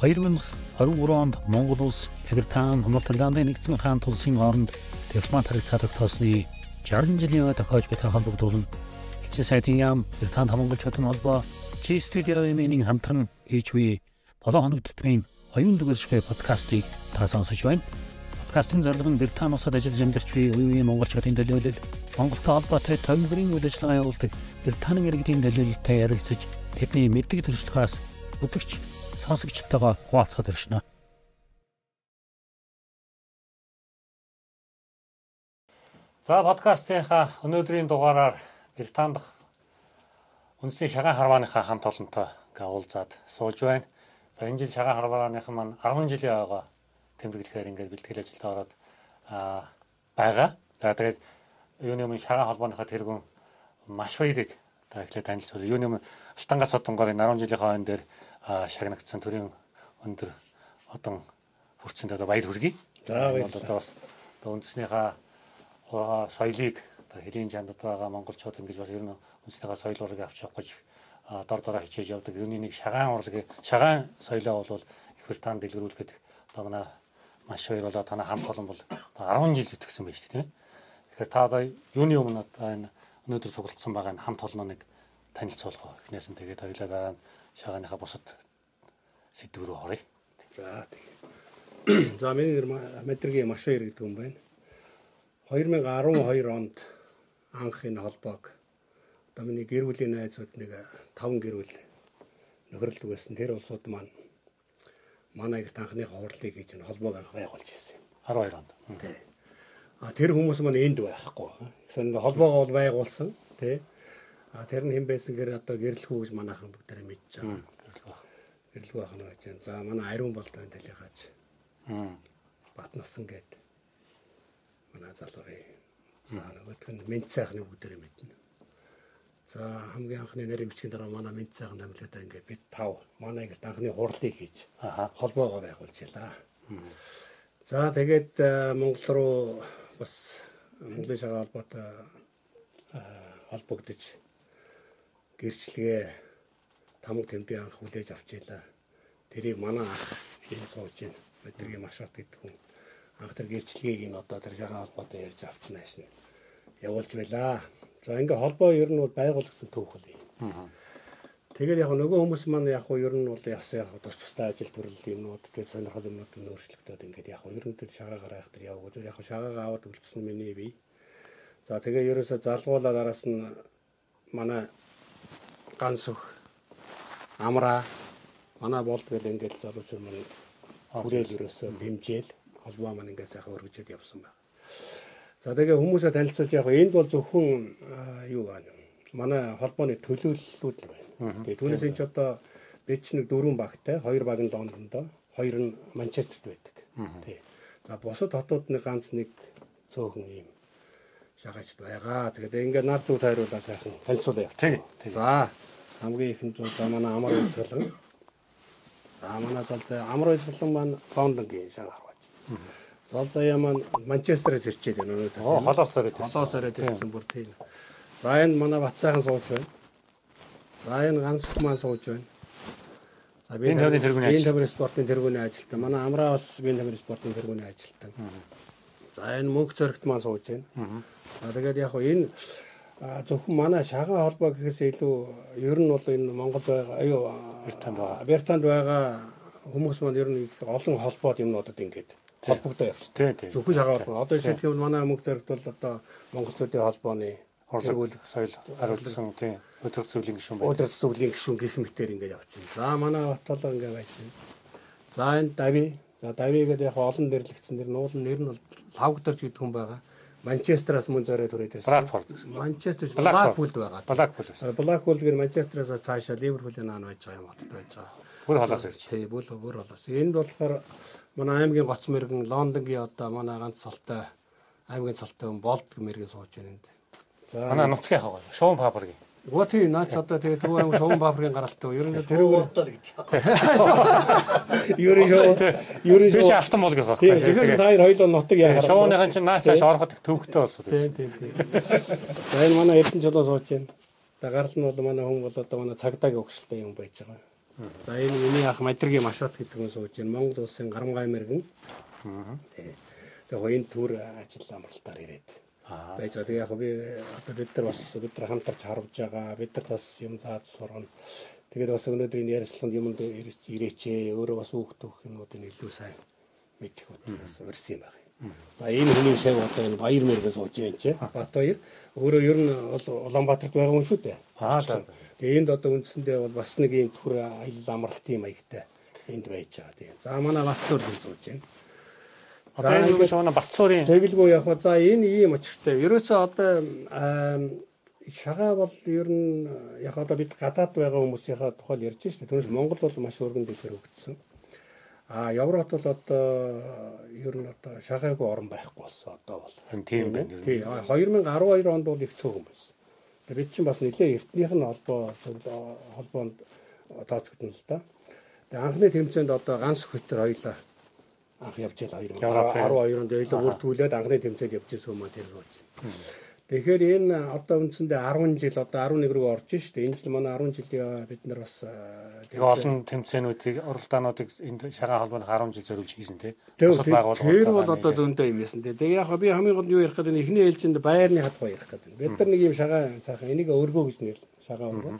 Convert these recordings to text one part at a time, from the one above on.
2023 онд Монгол улс Британи, Хамт Талааны нэгдсэн хаан тулсын хооронд дипломат харилцаа тогтоосны 60 жилийн өмнө тохиож буй холбогдуулан Элчин сайдын яам Британи хамгаалчдын холбоо Чи студиогийн хамтран хийж буй 7 хоног төтмийн оюун дүгэршгүй подкастыг та сонсож байна. Подкастын зорилго нь Британи улсад ажиллаж амьдарч буй үе үеийн монголчуудын төлөөлөл, Монголтой холбоотой төвлөрийн үйл ажиллагаа явуулдаг Британи иргэдийн төлөөлөлтэй ярилцаж тэдний мэддэг төрөлхөөс үзэгч сонсогчтойгоо хуваалцахад иршнэ. За подкастынхаа өнөөдрийн дугаараар Британд дахь үндэсний шагаан харвааныхаа хамт олонтой уулзаад сууж байна. За энэ жил шагаан харвааныхан маань 10 жилийн ойгоо тэмдэглэхээр ингээд бэлтгэл ажилдаа ороод аа байгаа. За тэгээд юуны өмнө шагаан холбооныхаа тэргүүн маш баярыг та ихлэ танилцуулъя. Юуны өмнө Алтангаас одонгоор 10 жилийн хойно дээр шагнагдсан төрийн өндөр одон хүрцэнд одоо баяр хүргэе. За баярлалаа. Одоо бас үндэснийхаа соёлыг одоо хэлийн жандад байгаа монголчууд ингэж бас ер нь үндэснийхаа соёл урлагийг авч явах гэж дор дороо хичээж явдаг. Юуны нэг шагаан урлагийг шагаан соёлоо бол их Британд дэлгэрүүлэхэд одоо манай маш баяр болоо танай хамт олон бол 10 жил зүтгэсэн байж тийм. Тэгэхээр та одоо юуны өмнө одоо энэ өнөөдөр цуглдсан байгаа энэ хамт олноо нэг танилцуулах эхнээс нь тэгээд хоёлаа дараа нь шагааныхаа бусад сэдв рүү оръё. За тэгээ. За миний нэр Мадргийн маш баяр гэдэг юм байна. 2012 онд анх энэ холбоог одоо миний гэр бүлийн найзууд нэг 5 гэр бүл нөхөрлөг байсан. Тэр улсууд маань манай их анхны хуурлыг хийж энэ холбоог анх байгуулж ирсэн юм. 12 онд. Тий. А тэр хүмүүс маань энд байхгүй. Гэсэн холбоогоо байгуулсан. Тий. А тэр нь хэн байсан гэхээр одоо гэрлэхүү гэж манайхан бүгдээрээ мэдж байгаа. Гэрлэх баг. Гэрлэхүү ахна гэж байна. За манай ариун болд байна талихаач. Аа. Батнасан гээд манай залуугийн. За нөгөөх нь мент сайхны бүгдээрээ мэднэ. За хамгийн анхны нарийн бичгийн дараа манай мент сайхан дамлаад ингээд бид тав манай гэрт анхны хурлыг хийж холбоогоо байгуулж ялаа. За тэгээд э, Монгол руу бас Монголын шагаа холбоотой э, холбогдож гэрчлэгээ тамга тэмдэг анх хүлээж авч ийлаа. Тэрийг манай ах энэ сууж байна. Өдрийн машат гэдэг хүн анх тэр гэрчлэгийг энэ одоо тэр шагаа холбоотой ярьж авчихна шин. Явуулж байлаа. За ингээ холбоо ер нь бол байгуулагдсан түүх л юм. Тэгээд яг нөгөө хүмүүс маань яг уу ер нь бол яс яг тус тустай ажил төрөл юмнууд тэгээд сонирхол юмнууд нь өөрчлөгдөд ингээд яг уу ер нь тэр шагаагаар айх тэр яваг яг шагаагаа аваад үлдсэн миний бие. За тэгээ ерөөсө залгуулаад араас нь манай ганс өх амра манай болд гэл ингээд залуучууд маань хүрээл ерөөсө дэмжээл холбоо маань ингээд сайхан өргөжөд явсан байна. За тэгээ хүмүүсээ танилцуулж яг энд бол зөвхөн юу байна. Манай холбооны төлөөллүүд л байна. Тэгээ түүнээс энэ ч одоо бид ч нэг дөрвөн багтай, хоёр баг нь Лондондоо, хоёр нь Манчестерт байдаг. Тий. За бусад хотууд нэг ганц нэг цөөхөн ийм шагаач байгаа. Тэгээд ингээд над зүг тайруулаа сайхан танилцуулаа явчих. За хамгийн ихэнд зүйл за манай амар хэсгэлэн. За манай зал зай амар хэсгэлэн маань Лондонгийн шагаа харваач. Зал заяа маань Манчестерээс ирчээд байна өнөөдөр. Оо холоос ороод ирсэн. Холоос ороод ирсэн бүр тийм. За энэ манай Батцайхан сууж байна. За энэ ганцх маань сууж байна. За Биеийн тамирын тэргүүний биеийн ажилтан. тамирын спортын тэргүүний ажилтан. Манай амраа бас биеийн тамирын спортын тэргүүний ажилтан. За энэ мөнх зөрөгт маань сууж байна. За тэгээд яг энэ зөвхөн манай шагаан холбоо гэхээс илүү ер нь бол энэ Монгол байгаа аюу Британд байгаа. Британд байгаа хүмүүс маань ер нь олон холбоод юмнуудад ингээд холбогдоо явчихсан. Тий, тий. Зөвхөн шагаан холбоо. Одоо жишээлбэл манай мөнх зөрөгт бол одоо монголчуудын холбооны Урлаг соёл хариулсан тий. Өдөр зөвлийн гишүүн байна. Өдөр зөвлийн гишүүн гих мэтэр ингээд явчихна. За манай Батболоо ингээд байж байна. За энэ Дави. За Дави гэдэг яг олон нэрлэгдсэн дэр нуулын нэр нь бол Лавгдорж гэдэг хүн байгаа. Манчестераас мөн зориод түрээд ирсэн. Братфорд гэсэн. Манчестер Blackpool. Блакпулд байгаа. Байсан. Блакпул гэр Манчестераас цаашаа Ливерпулийн наан байж байгаа юм хотод байж байгаа. Бүр холоос ирж. Тий, бүр бүр болоос. Энд болохоор манай аймгийн гоц мэрэгэн Лондонгийн одоо манай ганц цалтай аймгийн цалтай хүн болд гэмэргийн сууж байна энд. За Манай нутгийн хаваа. Шуун папаргийн. Гоо тий наач одоо тэгээ төв аймаг шугам бафрын гаралтай. Ер нь тэрүүгээр одоо гэдэг. ер нь шоо ер нь шоо алтан бол гэх байхгүй. тэгэхээр хоёр хоёлоо нутаг яа хараа. Шууныхан чинь нааш цааш ороход их төвхтэй болсон Тий байсан. тий тий. За энэ манай Эрдэнэ чулуу сууж байна. За гарал нь бол манай хүн бол одоо манай цагдаагийн өгшөлтэй юм байж байгаа. За энэ миний ах Мадргийн Машот гэдэг хүн сууж байна. Монгол улсын Гарамгай мэрэгэн. Тий. За энэ төр ажил амралтаар ирээд. Байж байгаа. Тэгээ яг би одоо бид нар бас бид нар хамтарч харуулж байгаа. Бид нар бас юм зааж сургана. Тэгээд бас өнөөдрийн ярилцлаганд юмд ирээчээ. Өөрөө бас үхт өгөх юмнуудыг илүү сайн мэдэх бас урьсан юм байна. За энэ хүний шав одоо энэ баяр мэрэгэн сууж байна чи. Бат баяр. Өөрөө ер нь Улаанбаатарт байгаа хүн шүү дээ. Аа за. Тэгээ энд одоо үндсэндээ бол бас нэг юм төр аялал амралтын маягтай энд байж байгаа тийм. За манай Батцуур хүн сууж байна. Одоо энэ нэг шоуна Батцуурын тэгэлгүй яг за энэ ийм очиртай. Ерөөсөө одоо шагаа бол ер нь яг одоо бид гадаад байгаа хүмүүсийнхаа тухайл ярьж байна шүү дээ. Түүнээс Монгол бол маш өргөн дэлгэр өгдсөн. А Европт бол одоо ер нь одоо шагаагүй орн байхгүй болсон одоо бол. Тийм байна. Тий 2012 онд бол их цөөхөн байсан. Тэгээ бид чинь бас нэлээ эртнийх нь холбоо холбоонд тооцогдсон л да. Тэгээ анхны тэмцээнд одоо ганц хөтөр хоёлаа анх явж байл 2012 онд өйлө бүртгүүлээд анхны тэмцээнд явж байсан хүмүүс тэр рүү. Тэгэхээр энэ одоо үндсэндээ 10 жил одоо 11 рүү орж штэ. Энэ жил манай 10 жилийн бид нар бас тэгээ олон тэмцээнүүдийг оролдоонуудыг энэ шагаан холбоонд 10 жил зориулж хийсэн тий. Бусад байгууллагууд. Тэр бол одоо зөндөө юм яасан тий. Тэгээ яг би хамгийн гол нь юу ярих гэдэг нь эхний ээлжинд байрны хадгаа ярих гэдэг. Бид нар нэг юм шагаан сайхан энийг өргөө гэж нэр шагаан өргөө.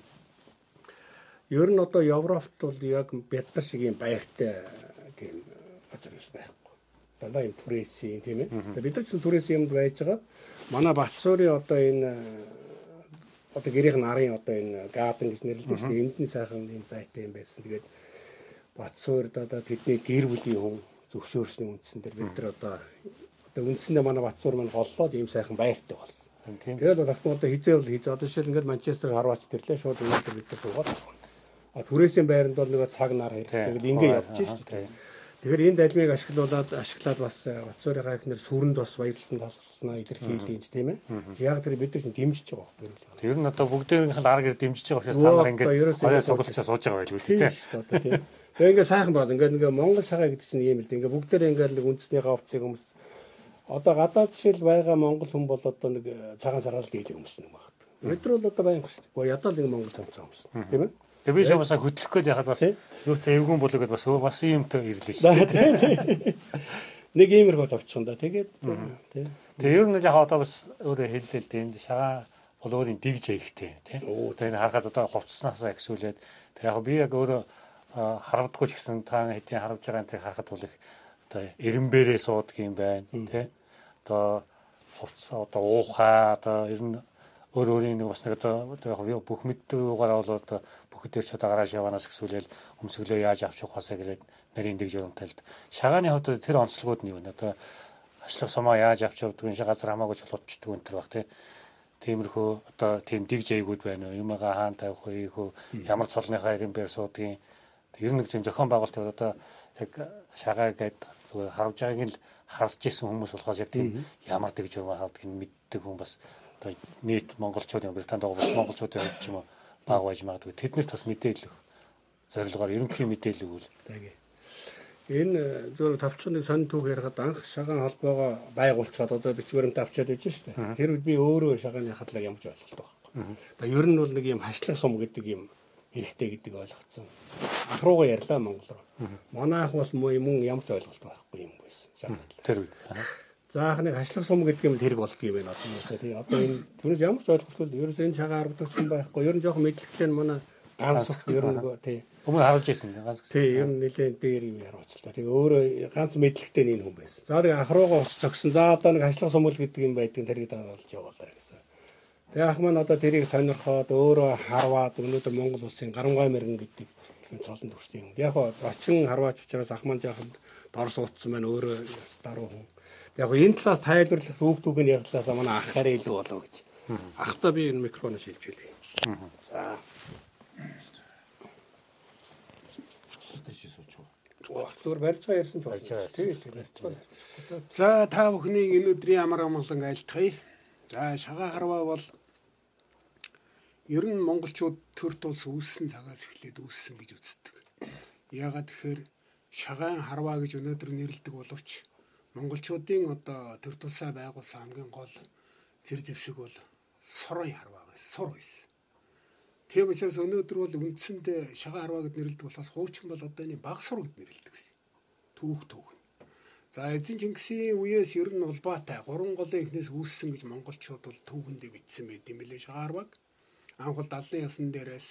Ер нь одоо Европт бол яг бид нар шиг юм байртай тийм газар байхгүй. Дандаа юм түрээсийн тийм ээ. Бид нар ч түрээсийн юмд байж байгаа манай Батцуурын одоо энэ одоо гэрийнх нарын одоо энэ гадан гэж нэрлэдэг шүү дээ. Энд нь сайхан юм зайтай юм байсан. Тэгээд Батцуурд одоо тэдний гэр бүлийн хүн зөвшөөрсний үндсэн дээр бид нар одоо одоо үндсэндээ манай Батцуур маань голлоод ийм сайхан байртай болсон. Тэгэл дахин одоо хизээ бол хизээ одоо жишээл ингээд Манчестер харваач тэрлээ шууд өнөөдөр бид нар суугаад. А түрээсийн байранд бол нэг цаг нар хэрэг. Тэгэл ингээд явж шүү дээ. Тэгэхээр энэ дайлмыг ашиглуулад ашиглаад бас Батцуурынхаа ихнэр сүрэнд бас баярлсан талснаа илэрхийлж тийм ээ. Яг тэр бид нар дэмжиж байгаа юу? Тэр нь одоо бүгдээрийнх нь аргаар дэмжиж байгаа учраас та нар ингээд хоёроо цуглуулчаа сууж байгаа байлгүй тийм ээ. Тэгээ ингээд сайхан бол ингээд ингээд Монгол шагаа гэдэг чинь ийм л дээ. Ингээд бүгдээрээ ингээд нэг үндснийхээ овцыг хүмүүс одоо гадаад жишээл байгаа монгол хүн бол одоо нэг цагаан сараал дийлэх хүмүүс юм байна. Бид нар бол одоо баян шүү дээ. Гэхдээ ядаа нэг монгол цамцаа хүмүүс. Тийм ээ. Тэгээ би шавсаа хөдлөх гээд яхад бас юутай эвгүн болоо гэд бас бас юмтай ирлээ. Нэг иймэрхүү товчхон да. Тэгээд тий. Тэгээ ер нь яг одоо бас өөрөө хэллээ л дээ. Шагаа бол өөрийн дигж ихтэй тий. Тэгээ харахад одоо хувцснаас ихсүүлээд тэг яг би яг өөрөө харавдгүй ч гэсэн та хэдийн харавж байгаа энэ харахад бол их одоо эренбэрээ суудаг юм байна тий. Одоо хувцс одоо уухаа одоо ер нь өөр өөрийн нэг бас нэг одоо яг бүх мэддэг угаараа бол одоо бүхэд дээр одоо гараж яванаас гэсүүлэл өмсгөлөө яаж авч явахаасаа гэдэг нарийн дэг журамталд шагааны хувьд тэр онцлогууд нь юу вэ? Одоо ашлах сумаа яаж авч явдаг вэ? Газар хамаагүй чулуучдаг энэ төр баг тий. Тиймэрхүү одоо тийм дэг жайгууд байна уу? Юмгаа хаан тавих вэ? Ямар цолныхаа ирэн бэр суудгийн ер нь тийм зохион байгуулалт одоо яг шагаа гэдэг зүгээр харж байгааг л харж исэн хүмүүс болохоос яг тийм ямар дэг журам хавдаг нь мэддэг хүн бас одоо нийт монголчуудын Британд байгаа бас монголчуудын хувьд ч юм уу баг байж магадгүй тэднэрт бас мэдээлэл зорилгоор ерөнхий мэдээлэл өгвөл энэ зөв тавчныг сонин түүх ярихад анх шагаан холбоогоо байгуулцаад одоо бичвэрэнд авчиад байж штэ тэр үед би өөрөө шагааны хадлаг ямж ойлголт байхгүй. Одоо ер нь бол нэг юм хашлах сум гэдэг юм хэрэгтэй гэдэг ойлгоцсон. Ах руугаа ярьлаа Монгол руу. Манай ах бас мөн ямж ойлголт байхгүй юм байсан. Тэр үед. За анх нэг хашлах сум гэдэг юм тэрэг болдго юм байна одоо юусаа тий. Одоо энэ түүнээс ямар ч ойлголтгүй ерөөс энэ аргадаг юм байхгүй. Ер нь жоохон мэдлэгтэй нь манай ганц ер нь тий. Өмнө харуулж ирсэн ганц. Тий, ер нь нэлээд дээр юм яриучлаа. Тэгээ өөрөө ганц мэдлэгтэй нэг хүн байсан. За тэгээ ах руугаа ус зогсон. За одоо нэг хашлах сумул гэдэг юм байдаг тэрийг даалж явуулаа гэсэн. Тэгээ ах маань одоо тэрийг сонирхоод өөрөө харваад өнөөдөр Монгол улсын гарамгай мэрэгэн гэдэг юм цолонд хүрсэн юм. Яг гоо зочин харваач учраас ах маань жаахан дор суутсан байна өөрөө даруу хүн Яг энэ талаас тайлбарлах хүүхдүүг нь ярьлаасаа манай ах хараа илүү болоо гэж. Ахтаа би энэ микрофоноос шилжүүлье. За. Зүгээр барьж байгаа ярьсан ч. Тий, тий барьж байгаа. За та бүхнийг энэ өдрийн амар амгалан айлтгая. За шагаа харваа бол ер нь монголчууд төр тулс үүссэн цагаас эхлээд үүссэн гэж үздэг. Яагаад тэгэхээр шагаан харваа гэж өнөөдөр нэрлэдэг боловч монголчуудын одоо төр тулсаа байгуулсан хамгийн гол зэр зэвсэг бол сорон харваа байсан. Сур байсан. Тийм учраас өнөөдөр бол үндсэндээ шагаа харваа гэд нэрлэдэг болохоос хуучин бол одоо энэ баг сур гэд нэрлэдэг шээ. Түүх түүх. За эзэн Чингисийн үеэс ер нь улбаатай гурван голын эхнээс үүссэн гэж монголчууд бол түүхэндээ бичсэн байт юм лээ шагаа харваг. Анх бол даллын ясан дээрээс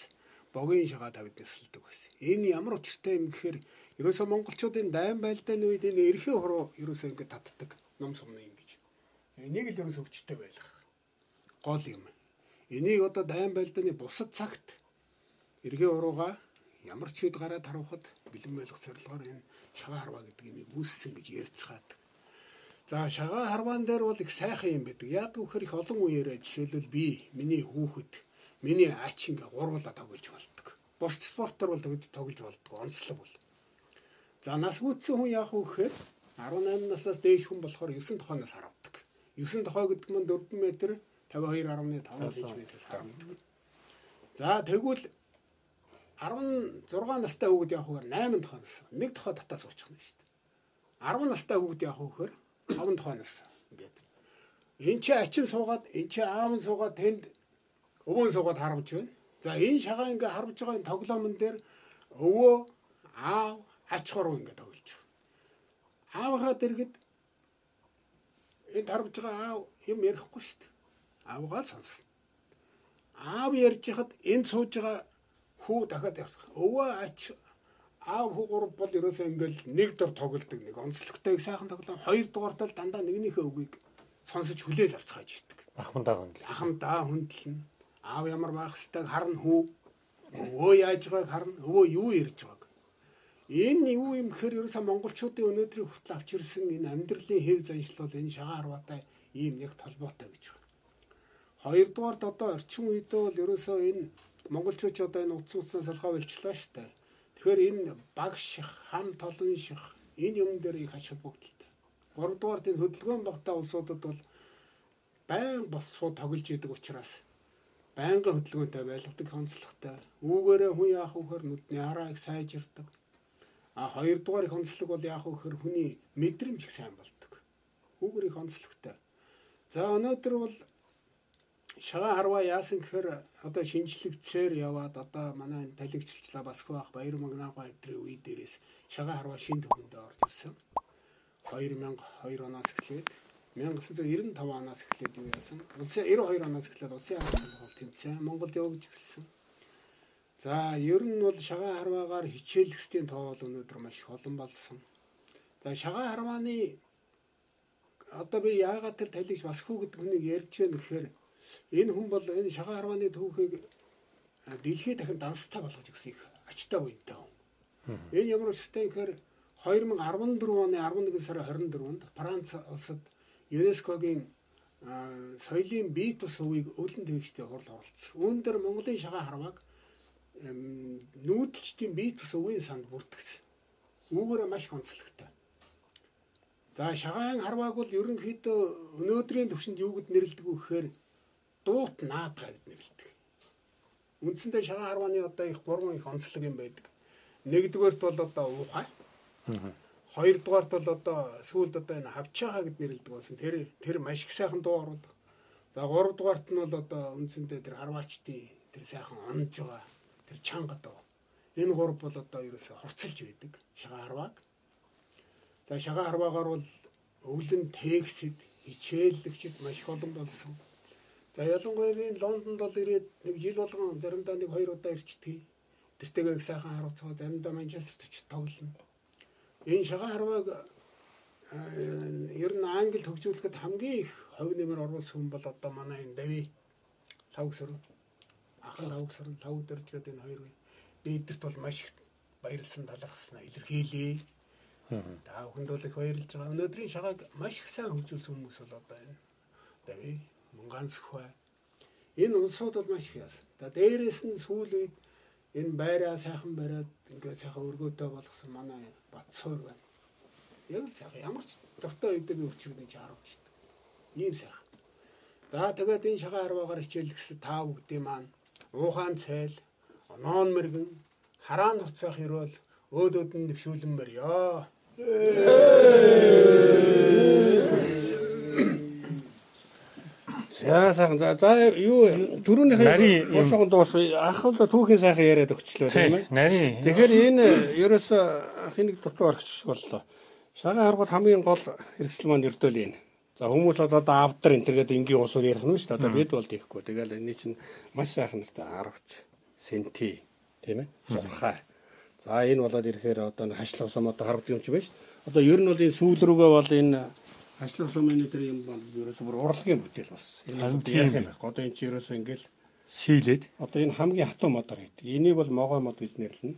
богийн шагаа тавьд нэсэлдэг байсан. Энэ ямар учиртай юм гэхээр ерөөсөө монголчуудын дайм байлдааны үед энэ эрхээ хуруу ерөөсөө ингэ татдаг ном сумны юм гэж. Энийг л ерөөсөө өвчтэй байлгах. Гол юм. Энийг одоо дайм байлдааны бусад цагт эргээ урууга ямар ч үед гараад харуухад бэлэн байлгах зорилгоор энэ шагаа харваа гэдэг юмыг үүссэн гэж ярьцгаадаг. За шагаа харваан дээр бол их сайхан юм байдаг. Яг үхээр их олон үеэрээ жишээлбэл би миний хүүхэд миний ач ингээ гурвуулаа тоглож болдог. Бус спортоор бол тоглож болдог. Онцлог бол. За нас үүссэн хүн яах вэ гэхээр 18 насаас дээш хүн болохоор 9 тохооноос харавдаг. 9 тохоо гэдэг нь 4 м 52.5 см-с харавдаг. За тэгвэл 16 настай хүүхэд явах үгээр 8 тохооноос нэг тохоо татаа суучих нь шүү дээ. 10 настай хүүхэд явах үгээр 5 тохооноос ингээд. Энд чи ачин суугаад энд чи аав нь суугаад тэнд өвөө суугаад харамж байна. За энэ шагаа ингээ харамж байгаа энэ тоглоомн дээр өвөө аав ач хоруу ингээ тоглож байна аавынхаа дэргэд энд харж байгаа аав юм ярихгүй шүү дээ. Аавгаа сонсно. Аав ярьж хахад энд сууж байгаа хүү дахиад явах. Өвөө ач аав хүү гур бол ерөөсөө ингээл нэг дор тоглолдог нэг онцлогтой их сайхан тоглоом хоёр дугаарт л дандаа нэгнийхээ үгийг сонсож хүлээж авцгааж итдэг. Ахмандаа хүндэл. Ахмандаа хүндэлнэ. Аав ямар байх хэвээр харна хүү. Өвөө яаж байгааг харна. Өвөө юу ярьж байгааг Энэ юу юм гэхээр ерөөсөө монголчуудын өнөөдрийн хүртэл авч ирсэн энэ амьдралын хэв заншил бол энэ шагаан арваатай ийм нэг толботой гэж байна. Хоёрдугаард одоо орчин үедээ бол ерөөсөө энэ монголчууд одоо энэ утас утсаа салхаа болчлаа штэ. Тэгэхээр энэ баг ших, хам толон ших энэ юм дээр их ач холбогдолтой. Гуравдугаард энэ хөдөлгөөн багтаа улсуудад бол байн бос суу тоглож идэг учраас байнгын хөдөлгөөнтэй байлгадаг онцлогтой. Үүгээрээ хүн яах вөхөр нүдний хараа их сайжирдаг А хоёрдугаар их онцлог бол яг хөр хүний мэдрэмж их сайн болдог. Хүүгэр их онцлогтой. За өнөөдөр бол шагаа харва яасан гэхээр одоо шинжлэгцээр яваад одоо манай талигчлчлаа басх байх баяр магнаагаа эдрийн үе дээрээс шагаа харва шин төгөндөө орж ирсэн. 2002 оноос эхлээд 1995 оноос эхлээд юу яасан? 1992 оноос эхлээд улсын арга хэмжээ тэмцээн Монголд явж эхэлсэн. За ер нь бол шагаа харваагаар хичээлэхсдийн тоо бол өнөөдөр маш олон болсон. За шагаа харвааны одоо би яагаад тэр талигч басхуу гэдэг хүнийг ярьж байна гэхээр энэ хүн бол энэ шагаа харвааны түүхийг дэлхий дахин данстай болгож өгсөн их ачтай буянтай хүн. Энэ ямар учиртай гэхээр 2014 оны 11 сарын 24-нд Франц улсад ЮНЕСКОгийн соёлын бие тус хувийг өвлөн тэгштэй хурал оролцсон. Үүн дээр Монголын шагаа харвааг нүүдэлчдийн бие тус өвийн санд бүртгэсэн. Үүгээрээ маш онцлогтой. За шагаан харвааг бол ерөнхийдөө өнөөдрийн төвшөнд юу гэд нэрлэдэг вэ гэхээр дуут наадгаа гэд нэрлэдэг. Үндсэндээ шагаан харвааны одоо их гурван их онцлог юм байдаг. Нэгдүгээрт бол одоо уухай. Хоёрдугаарт бол одоо сүүлд одоо энэ хавчаага гэд нэрлэдэг болсон. Тэр тэр маш их сайхан дуу оруулдаг. За гуравдугаарт нь бол одоо үндсэндээ тэр харваачдын тэр сайхан онж байгаа тэр чанга доо. Энэ гурав бол одоо ерөөсө хурцлж байдаг шагаа харвааг. За шагаа харваагаар бол өвлөн текстэд хичээллэгчд маш их олон болсон. За ялангуяа би Лондонд бол ирээд нэг жил болгон заримдаа нэг хоёр удаа ирчдэг. Тэртэйгээ сайхан харуулцгаа заримдаа Манчестерт ч тоглоно. Энэ шагаа харвааг ер нь Англид хөгжүүлэхэд хамгийн их хувь нэмэр оруулсан хүн бол одоо манай энэ Дави Лавгсөр ахын лавг сарн лав өдөрж гэдэг энэ хоёр би эдгэрт бол маш их баярлсан талархснаа илэрхийлээ. Та бүхэнд бол их баярлж байгаа. Өнөөдрийн шагааг маш их сайн хөгжүүлсэн хүмүүс бол одоо энэ Дави Мунганцхвай энэ улсууд бол маш их яасан. За дээрээс нь сүүл үед энэ байраа сайхан бариад ингээд сайхан өргөөтэй болгосон манай Батцуур байна. Яг л сайхан ямар ч дуртай үед би өрчигдэн чи харуулж шүү дээ. Ийм сайхан. За тэгээд энэ шагаа харваагаар хичээлгэсэн та бүгдийн маань уухаан цайл, оноон мэргэн, хараан нурц байх хэрвэл өөдөөд нь нэвшүүлэн мөрьё. За сайхан. За юу юм- уушгын дуус анх л түүхийн сайхан яриад өгчлөө тийм ээ. Нарийн Тэгэхээр энэ ерөөсө анхны дутуу орчих боллоо. Шагаан харгууд хамгийн гол хэрэгсэл маань ердөөл энэ. За хүмүүс бол одоо авдар энэ төргээд энгийн усууд ярих нь шүү дээ. Одоо бид бол тийхгүй. Тэгэл энэ чинь маш сайхан нэртэй 10ч сенти тийм ээ. Зурхай. За энэ болоод ирэхээр одоо хашлах сум одоо харагддаг юм чи байна шүү. Одоо ер нь бол энэ сүүл рүүгээ бол энэ хашлах сумын энэ төр юм бол ерөөсө бүр урлагийн бүтээл бас. Энэ тийм. юм байхгүй. Одоо энэ чи ерөөсө ингээл сийлээд Одоо энэ хамгийн хатуу модор гэдэг. Энийг бол могой мод гэж нэрлэнэ.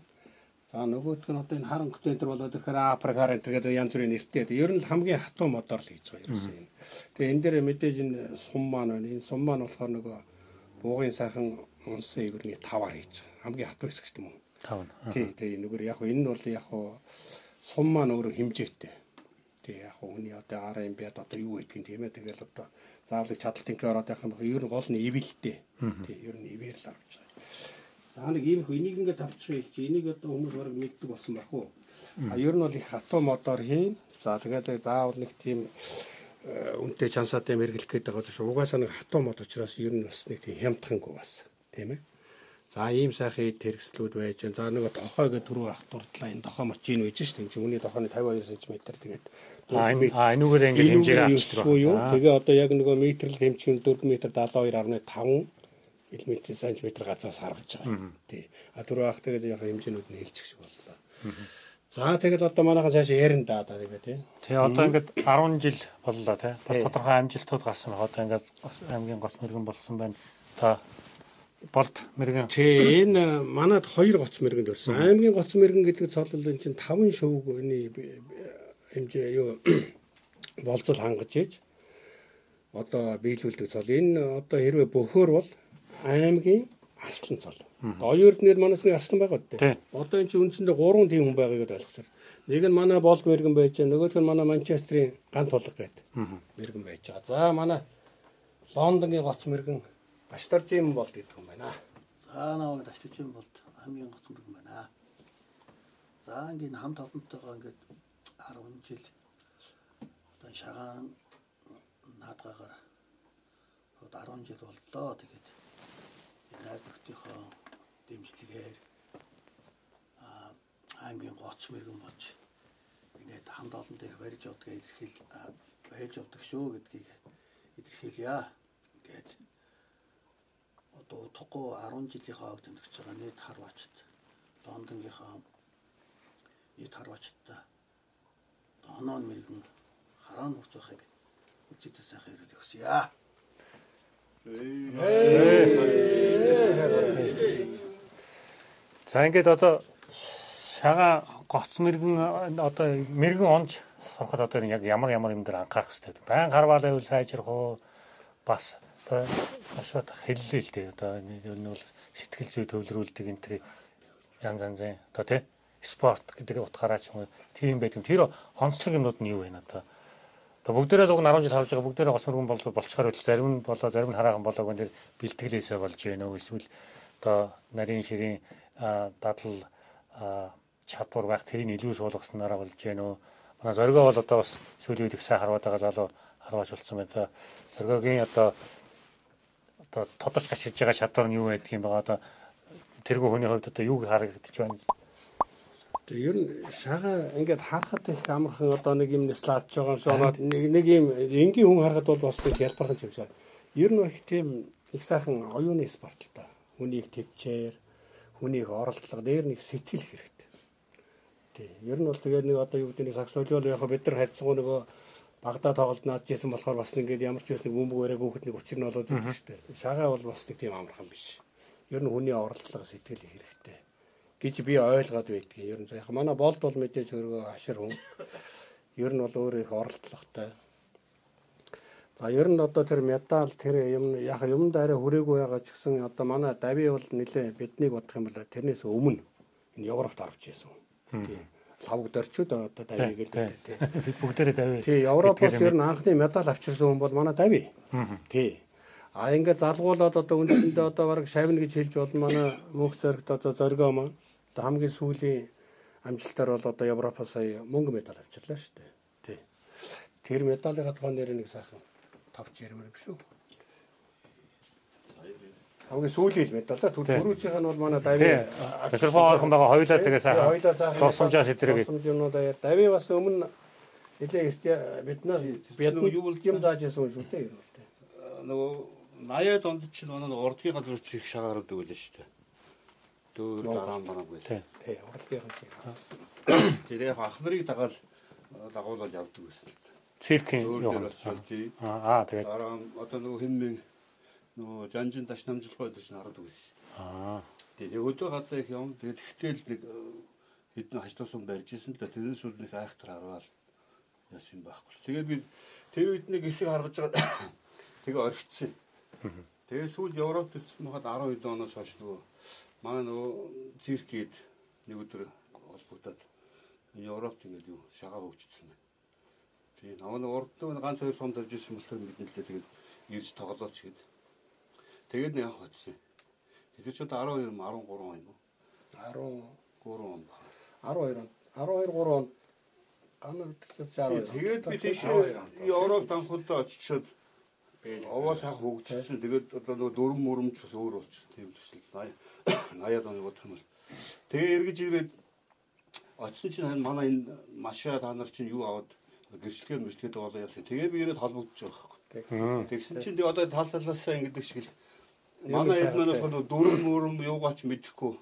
За нөгөөх нь одоо энэ харан контейнер болоод ирэхээр апрак харан гэдэг янз бүрийн нэртэй. Ер нь л хамгийн хатуу модор л хийж байгаа юм. Тэгээ энэ дээр мэдээж энэ сум маань байна. Энэ сум маань болохоор нөгөө буугын сайхан унсын ивэрний таваар хийж байгаа. Хамгийн хатуу хэсэг шүү дээ. тав. Тий, тэгээ нөгөө яг энэ нь бол яг сум маань өөрөө хэмжээтэй. Тэгээ яг хүний одоо гараа юм бяд одоо юу гэдгийг тийм ээ. Тэгэл одоо заавал чадал тэнхээ ороод явах юм бол ер нь гол нь ивэлтэй. Тий, ер нь ивэр л авч байгаа. За нэг ийм их энийг ингээд авчих чи энийг одоо хүмүүс бараг мэддэг болсон байх уу? А ер нь бол их хатуу модоор хийн. За тэгээд заавал нэг тийм э, үнэтэй чансаатай мэргэлэх гээд байгаа шүү. Угаасаа нэг хатуу мод учраас ер нь бас нэг тийм хямдхангүй бас. Тийм ээ. За ийм сайхан эд хэрэгслүүд байж. байна. За нөгөө тохой гэдэг түрүү ах дурдлаа энэ тохой мочин байж шүү. Энд чинь үүний тохойны 52 см тэгээд А энэ а энүүгээр ингээд хэмжээг авчдаг. юу. Тэгээ одоо яг нөгөө метрлэл хэмжих нь 4 м 72.5 мм см газраас харагдаж байгаа. Тий. А түрүү ах тэгээд яг хэмжээнүүд нь хэлчих шиг боллоо. За тэгэл одоо манайхан цаашаа ярина да да тэгээ тий. Тэгээ одоо ингээд 10 жил боллоо тий. Бас тодорхой амжилтууд гарсан байна. Одоо ингээд аймгийн гоц мэрэгэн болсон байна. Та болд мэрэгэн Тий энэ манад хоёр гоц мэргэнд өрсөн. Аймгийн гоц мэргэн гэдэг цолол энэ чинь 5 шөвг энэ хэмжээ юу болцол хангаж ийж одоо биелүүлдэг цол. Энэ одоо хэрвээ бөхөр бол аймгийн аслан цол. Оюурд нэр манаас нэг аслан байгаа Тий. дээ. Одоо энэ чинь үндсэндээ 3 тийм хүн байгааг ойлгоцоор. Нэг нь манай болд мэргэн байж байгаа, нөгөөх нь манай Манчестерийн ган тулга гэдэг мэргэн байж байгаа. За манай Лондонгийн гоц мэргэн Баштарж юм болд гэдэг юм байна. За наваг ташлаж юм болд хамгийн гоц мөргөн байна. За ингээд хамт олонтойгоо ингээд 10 жил одоо шагаан наадгаагаар одоо 10 жил боллоо. Тэгээд найз нөхдийнхөө дэмжлэгээр а аймгийн гоц мэргэн болж ингээд хамт олонтой их барьж явдгаа илэрхийл барьж явдаг шүү гэдгийг илэрхийлье. Ингээд одоо утгагүй 10 жилийнхаа ог тэмдэгч байгаа нийт харвачт Лондонгийнхаа нийт харвачтаа оноо мэрэгэн хараан урт байхыг үжигдэл сайхан ирээд өгсөе. За ингээд одоо шага гоц мэрэгэн одоо мэрэгэн онж сурахад одоо яг ямар ямар юм дээр анхаарах хэрэгтэй. Баян харвал байвал сайжрах уу бас одоо хэллээ л дээ. Одоо энэ нь бол сэтгэл зүй төвлөрүүлдэг энэ төр янз янзын одоо тий спорт гэдэг утгаараа ч юм уу тийм байдаг. Тэр онцлог юмнууд нь юу вэ одоо? Одоо бүгдээрээ луг 10 жил харж байгаа бүгдээрээ гоц мөргөн бол болцохоор үл зарим нь болоо зарим нь хараахан болоог энэ бэлтгэлээсээ болж байна уу эсвэл одоо нарийн ширийн дадал чадвар байх тэрийг илүү суулгаснараа болж байна уу манай зоргоо бол одоо бас сүүлийн үед их сайн харваад байгаа залуу харваач болсон байна. Зоргогийн одоо одоо тодорч гашиж байгаа чадвар нь юу байдаг юм байгаа одоо тэргүй хүний хувьд одоо юуг харагдаж байна. Тэгээ ер нь шага ингээд харахад их амархан одоо нэг юм слайдж байгаа юм шиг оноод нэг нэг юм энгийн хүн харахад бол бас их ялбархан юм шиг. Ер нь их тийм их сайхан оюуны спорт л та. Хүнийг төвчээр, хүнийг оролдлого дээр нэг сэтгэл хэрэгтэй. Тий. Ер нь бол тэгээд нэг одоо юу гэдэг нэг сакс солиол яг бид нар харьцангуй нөгөө Багдад тоглолт наадчихсан болохоор бас ингээд ямар ч байсан нэг бөмбөг өрөөг хөөхд нэг учир нь болоод идэв шүү дээ. Шагаа бол бас нэг тийм амархан биш. Ер нь хүний оролдлого сэтгэл хэрэгтэй гэж би ойлгоод байдгийг. Ер нь яг манай болд бол мэдээж өөрөө хашир хүн. Ер нь бол өөрөө их оролдлоготой. За ер нь одоо тэр медаль тэр юм яг юм даараа хүрээгүй байгаа ч гэсэн одоо манай дави бол нэлээ биднийг бодох юм бол тэрнээс өмнө энэ Европт орж ирсэн. Тийм. Лавг дөрчүүд одоо дави гэдэг тийм. Бүгдээрээ давь. Тий, Европоос ер нь анхны медаль авчирсан хүн бол манай дави. Тий. А ингээд залгуулад одоо үндсэндээ одоо бараг шавна гэж хэлж болно манай мөнх зэрэгт одоо зоргоо маань одоо хамгийн сүүлийн амжилтаар бол одоо Европоос сая мөнгө медаль авчирлаа шүү дээ. Тий. Тэр медалийнхаа тухайн дээр нэг сайхан товч ярмаар биш үү? хамгийн сүүлийн медаль да. Тий. Түрүүчийнх нь бол манай. Дави Микрофон орхон байгаа хоёулаа тэгээ сайхан. хоёлаа сайхан Дурсамжаа сэтрээгээд. Дурсамжнуудаа яа. Дави бас өмнө нэлээ их биднээс нөгөө юу бидэнд юм зааж ясан шүү дээ. нөгөө 80-аад онд чинь манай урдгийн газар чих шагаар өгдөг байлаа шүү дээ. Дөөр дараа бараа байл. Тий. Тий, уралдгийн чинь. Тэр яг ах нарыг дагаал дагуулаад явдаг гэсэн л. Циркийн юу. Аа аа тэгээд Дараа одоо нөгөө хинмэн нөгөө жанжин таш намжлахгүй байдаг үгүйс шүү дээ. аа Тэгээ өдөө гадаа их юм. Тэгээд ихтэл нэг э, хэдэн хажтуусан барьж исэн л да. Тэрнээс үл нэг айхтар харвал яасан юм байхгүй. Тэгээд би тэр үед нэг хэсэг харгаж байгаа. Тэгээ орхицсан. Тэгээ сүүл Европт ирсэн махад 12 оноос хойш нөгөө манай нөгөө циркид нэг өдөр холбогдоод Европт ингээд юу шагаа хөгжсөн байна. Тэгээ нөгөө урд нөгөө ганц хоёр сон тавьж ирсэн болохоор мэднэлээ тэгээд ирж тоглооч гээд. Тэгээд нэг явах очсон. Тэр ч одоо 12 13 он юм уу? 10 3 он баг. 12 он 12 3 он гамар төч 12. Тэгээд би тийш Европ анхудаа очичоод овоо сайхан хөгжсөн. Тэгээд одоо нөгөө дөрөв мөрөмж бас өөр болчихсон. Тийм төсөл 80 80-аад оны бодох юм бол. Тэгээ эргэж ирээд очсон чинь харин манай энэ машаа та нар чинь юу аваад гэрчлэгээ мөрчлэгээд болоо явсан. Тэгээ би ирээд холбогдож байгаа байхгүй. Тэгсэн чинь одоо тал талаасаа ингэдэг шиг л манай эдмэнээс тий. нөгөө дөрөв мөрөм юугаач мэдэхгүй.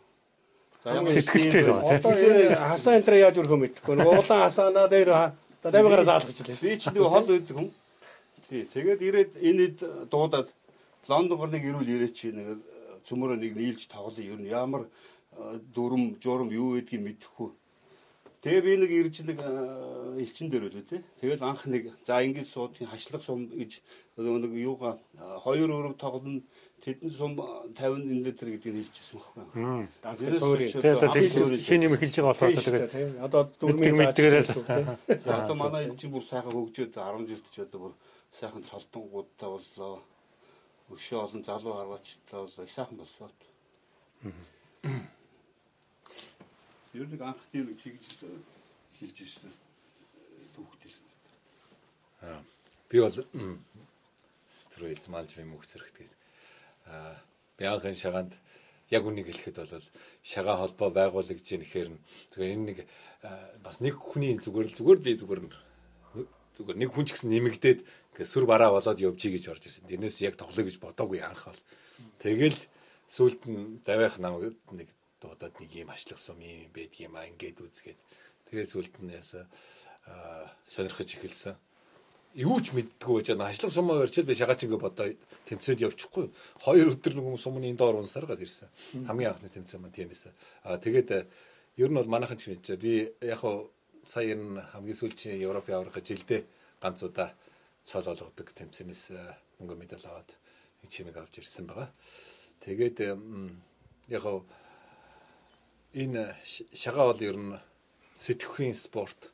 За ямар Сэтгэлтэй л байна, Одоо энэ хасаа энэ дээр яаж өргөө мэдэхгүй. Нөгөө улаан хасаанаа дээр одоо давигараа заалгаж илээ. Би ч нэг хол үйдэг хүн. Тий. Тэгээд ирээд энэ хэд дуудаад Лондонгор нэг ирүүл ирээ чи нэг цөмөрөө нэг нийлж тоглоё. Ер нь ямар э, дүрм, журм юу гэдгийг мэдэхгүй. Тэгээ би нэг ирж нэг э, элчин дээр үлээ тий. Тэгээд анх нэг за ингэж суудгийн хашлах сум гэж нэг юугаа э, хоёр өрөг тоглоно. Тэдэн сум 50 энэ литр гэдгийг хэлчихсэн байхгүй. Тэгээд одоо шинэ юм эхэлж байгаа болохоор тэгээд. Одоо дөрмийн. За одоо манай энэ чинь бүр сайхан хөгжөөд 10 жилд ч одоо бүр сайхан цолтонгуудтай боллоо. Өшөө олон залуу харваачтай боллоо. Их сайхан болсоо. Ер нь анх тийм чиглэж хэлж ирсэн. Түүхтэл. Би бол стройц малж юм өгч зэрэгтэй. Аа би анхын шагаанд яг үнийг хэлэхэд бол шагаа холбоо байгуулагдж ийн гэхээр нь тэгэхээр энэ нэг аа, бас нэг хүний зүгээр л зүгээр би зүгээр нь зүгээр нэг хүн ч гэсэн нэмэгдээд ингээ сүр бараа болоод явжий гэж орж ирсэн. Тэрнээс яг тоглоё гэж бодоогүй анх бол. Тэгэл сүулт нь давих намайг нэг дуудаад нэг юм ачлах сум юм байдаг юм а ингээд үзгээд. Тэгээ сүулт нь ясаа аа сонирхож эхэлсэн юу ч мэддэггүй байж байгаа. Ажлах сумаа барьчаад би шагаач ингээ бодоо тэмцээнд явчихгүй. Хоёр өдөр нэг сумны доор унсаар гад ирсэн. Хамгийн анхны тэмцээн маань тийм байсан. Аа тэгээд э, ер нь бол манайхан ч мэдчихэ. Би яг хуу сая энэ хамгийн сүүлийн Европ яврах жилдээ ганц удаа цол олгодог тэмцээнээс э, мөнгө медаль аваад нэг чимэг авч ирсэн байгаа. Тэгээд э, яг хуу энэ шагаа бол ер нь сэтгэхийн спорт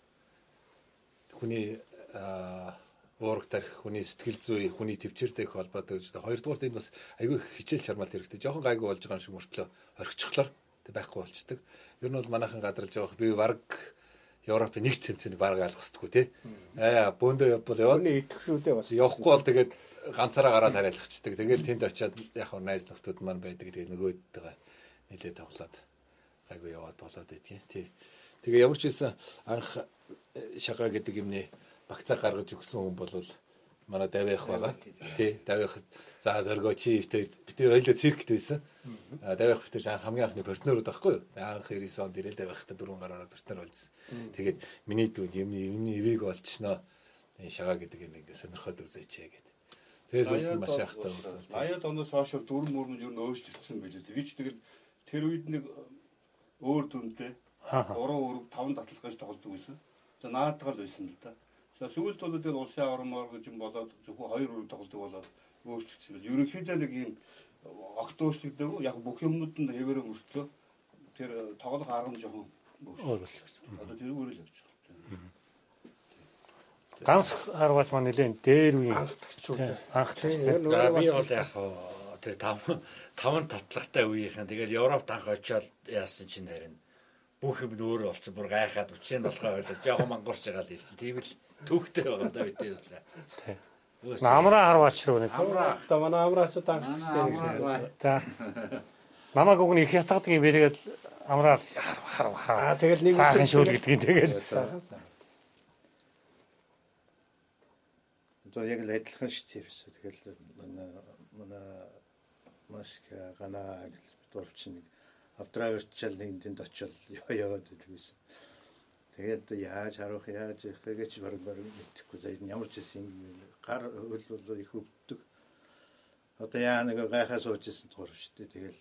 хүний аа, уурах тарих хүний сэтгэл зүй хүний төвчээртэй их холбоотой гэж байна. Хоёрдугаарт энэ бас айгүй хичээл чармаал хэрэгтэй. Жохон гайгүй болж байгаа юм шиг мөртлөө орхичихлоор тэг байхгүй болчдөг. Ер нь бол манайхан гадралж байгаа би варг Европын нэг тэмцээний бараг алгасдаггүй тий. Аа бөөндөө явбал яваад Өний идэх шүү дээ бас. явахгүй бол тэгээд ганцаараа гараад хариалгачдаг. Тэгэл тэнд очиад яг хөө найз нөхдүүд маань байдаг. Тэгээд нөгөөдтэйгээ нилээ тоглоод гайгүй яваад болоод байдгийн. Тий. Тэгээ ямар ч байсан анх э, шагаа гэдэг юмны багцаа гаргаж өгсөн хүн бол манай давих байгаа. Тий, давих за зоргоо чи битэр битэр хоёлоо циркт байсан. А давих битэр анх хамгийн анхны партнерууд байхгүй юу? Анх 99 онд ирээд давихтай дөрвөн гараараа партнер болжсэн. Тэгээд миний дүү юмны юмны ивэг болчихноо. Энэ шагаа гэдэг юм ингээ сонирхоод үзээч гэдэг. Тэгээс үлдэн маш ахтай үзэл. 80-аад оноос хойш мөрөнд ер нь өөрчлөгдсөн байлээ. Би ч тэгэл тэр үед нэг өөр дүнтэй Аа. 3 4 5 татлах гэж тоглодог байсан. За наадгаал байсан л да. За сүүлд бол тэгэл улсын авармаар гэж юм болоод зөвхөн 2 4 тоглодог болоод өөрчлөгдсөн. Ерөнхийдөө нэг юм огт өөрчлөгдөв. Яг бүх юмнууд нь хэвээрээ мөртлөө тэр тоглох арга нь жоохон өөр болж гисэн. Одоо тэр өөрөө л явж байгаа. Ганц харваач маань нэлээд дээр үе Анхдагчуд. анх Тийм, тийм. нөгөө За би бол яг тэр тав таван татлагтай үеийнхэн тэгэл Европт анх очиод яасан чинь харин бүх юм нь өөрөө болсон бүр гайхаад үчийн толгой ойлоо жоохон мангуурч байгаа л ирсэн. Тийм л түүхтэй байгаа да бид бол. Тийм. Намраа харваач руу нэг. Амраа. Одоо манай амраачд анх Манай амраа. За. Намаг уг нь их ятгадаг юм бэ тэгээд амраа харав харав. Аа тэгэл нэг Саахан шүүл гэдгийг тэгээд. Одоо яг л адилхан шүү дээ. Тэгэл манай манай маш ганаа гэл дурч нэг авдраагэрчл нэг тэнд очил яваад байдгүйсэн. Тэгээд яаж харуулах яаж явах гэж баг баг мэдэхгүй заа ямар ч юм гар хөл бол их өвддөг. Одоо яа нэг гайхаа сууж исэн гурав шүү дээ. Тэгэл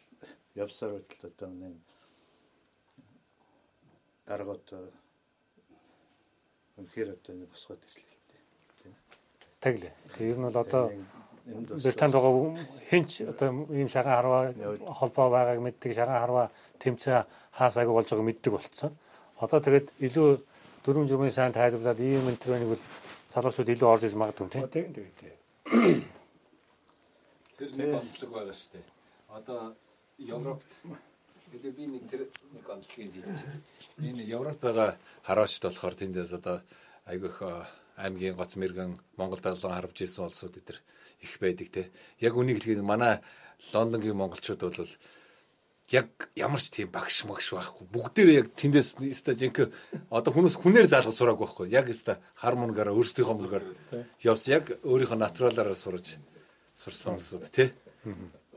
явсаар байтал одоо нэг даргууд үнэхээр одоо нэг босгоод ирлээ. Тэглээ. Тэг ер нь бол одоо Британд байгаа хинч одоо ийм шагаан харваа холбоо байгааг мэддэг шагаан харваа тэмцээ хаасаагүй болж байгааг мэддэг болцсон. Одоо тэгээд илүү дөрвөн журмын сайн тайлбарлаад ийм энэ төр нэг бол залуучууд илүү орж иж магадгүй тийм. тийм тийм тийм. Тэр нэг онцлог байгаа шүү дээ. Одоо Европт гэдэг би нэг тэр нэг онцлогийг байна. Энэ Европт байгаа хараачд болохоор тэндээс одоо айгүйх аймгийн гоц мэрэгэн Монгол далайн харвж ирсэн улсууд эдэр их байдаг те. Яг үнийг хэлгээд манай Лондонгийн монголчууд бол яг ямар ч тийм багш магш байхгүй. Бүгдээрээ яг тэндээс өста жинхэнэ одоо хүнээс хүнээр заалгах сураагүй байхгүй. Яг өста хар мунгаар өөрсдийнхөө мөнгөөр явсан. Яг өөрийнхөө натуралаараа сураж сурсан улсууд тий.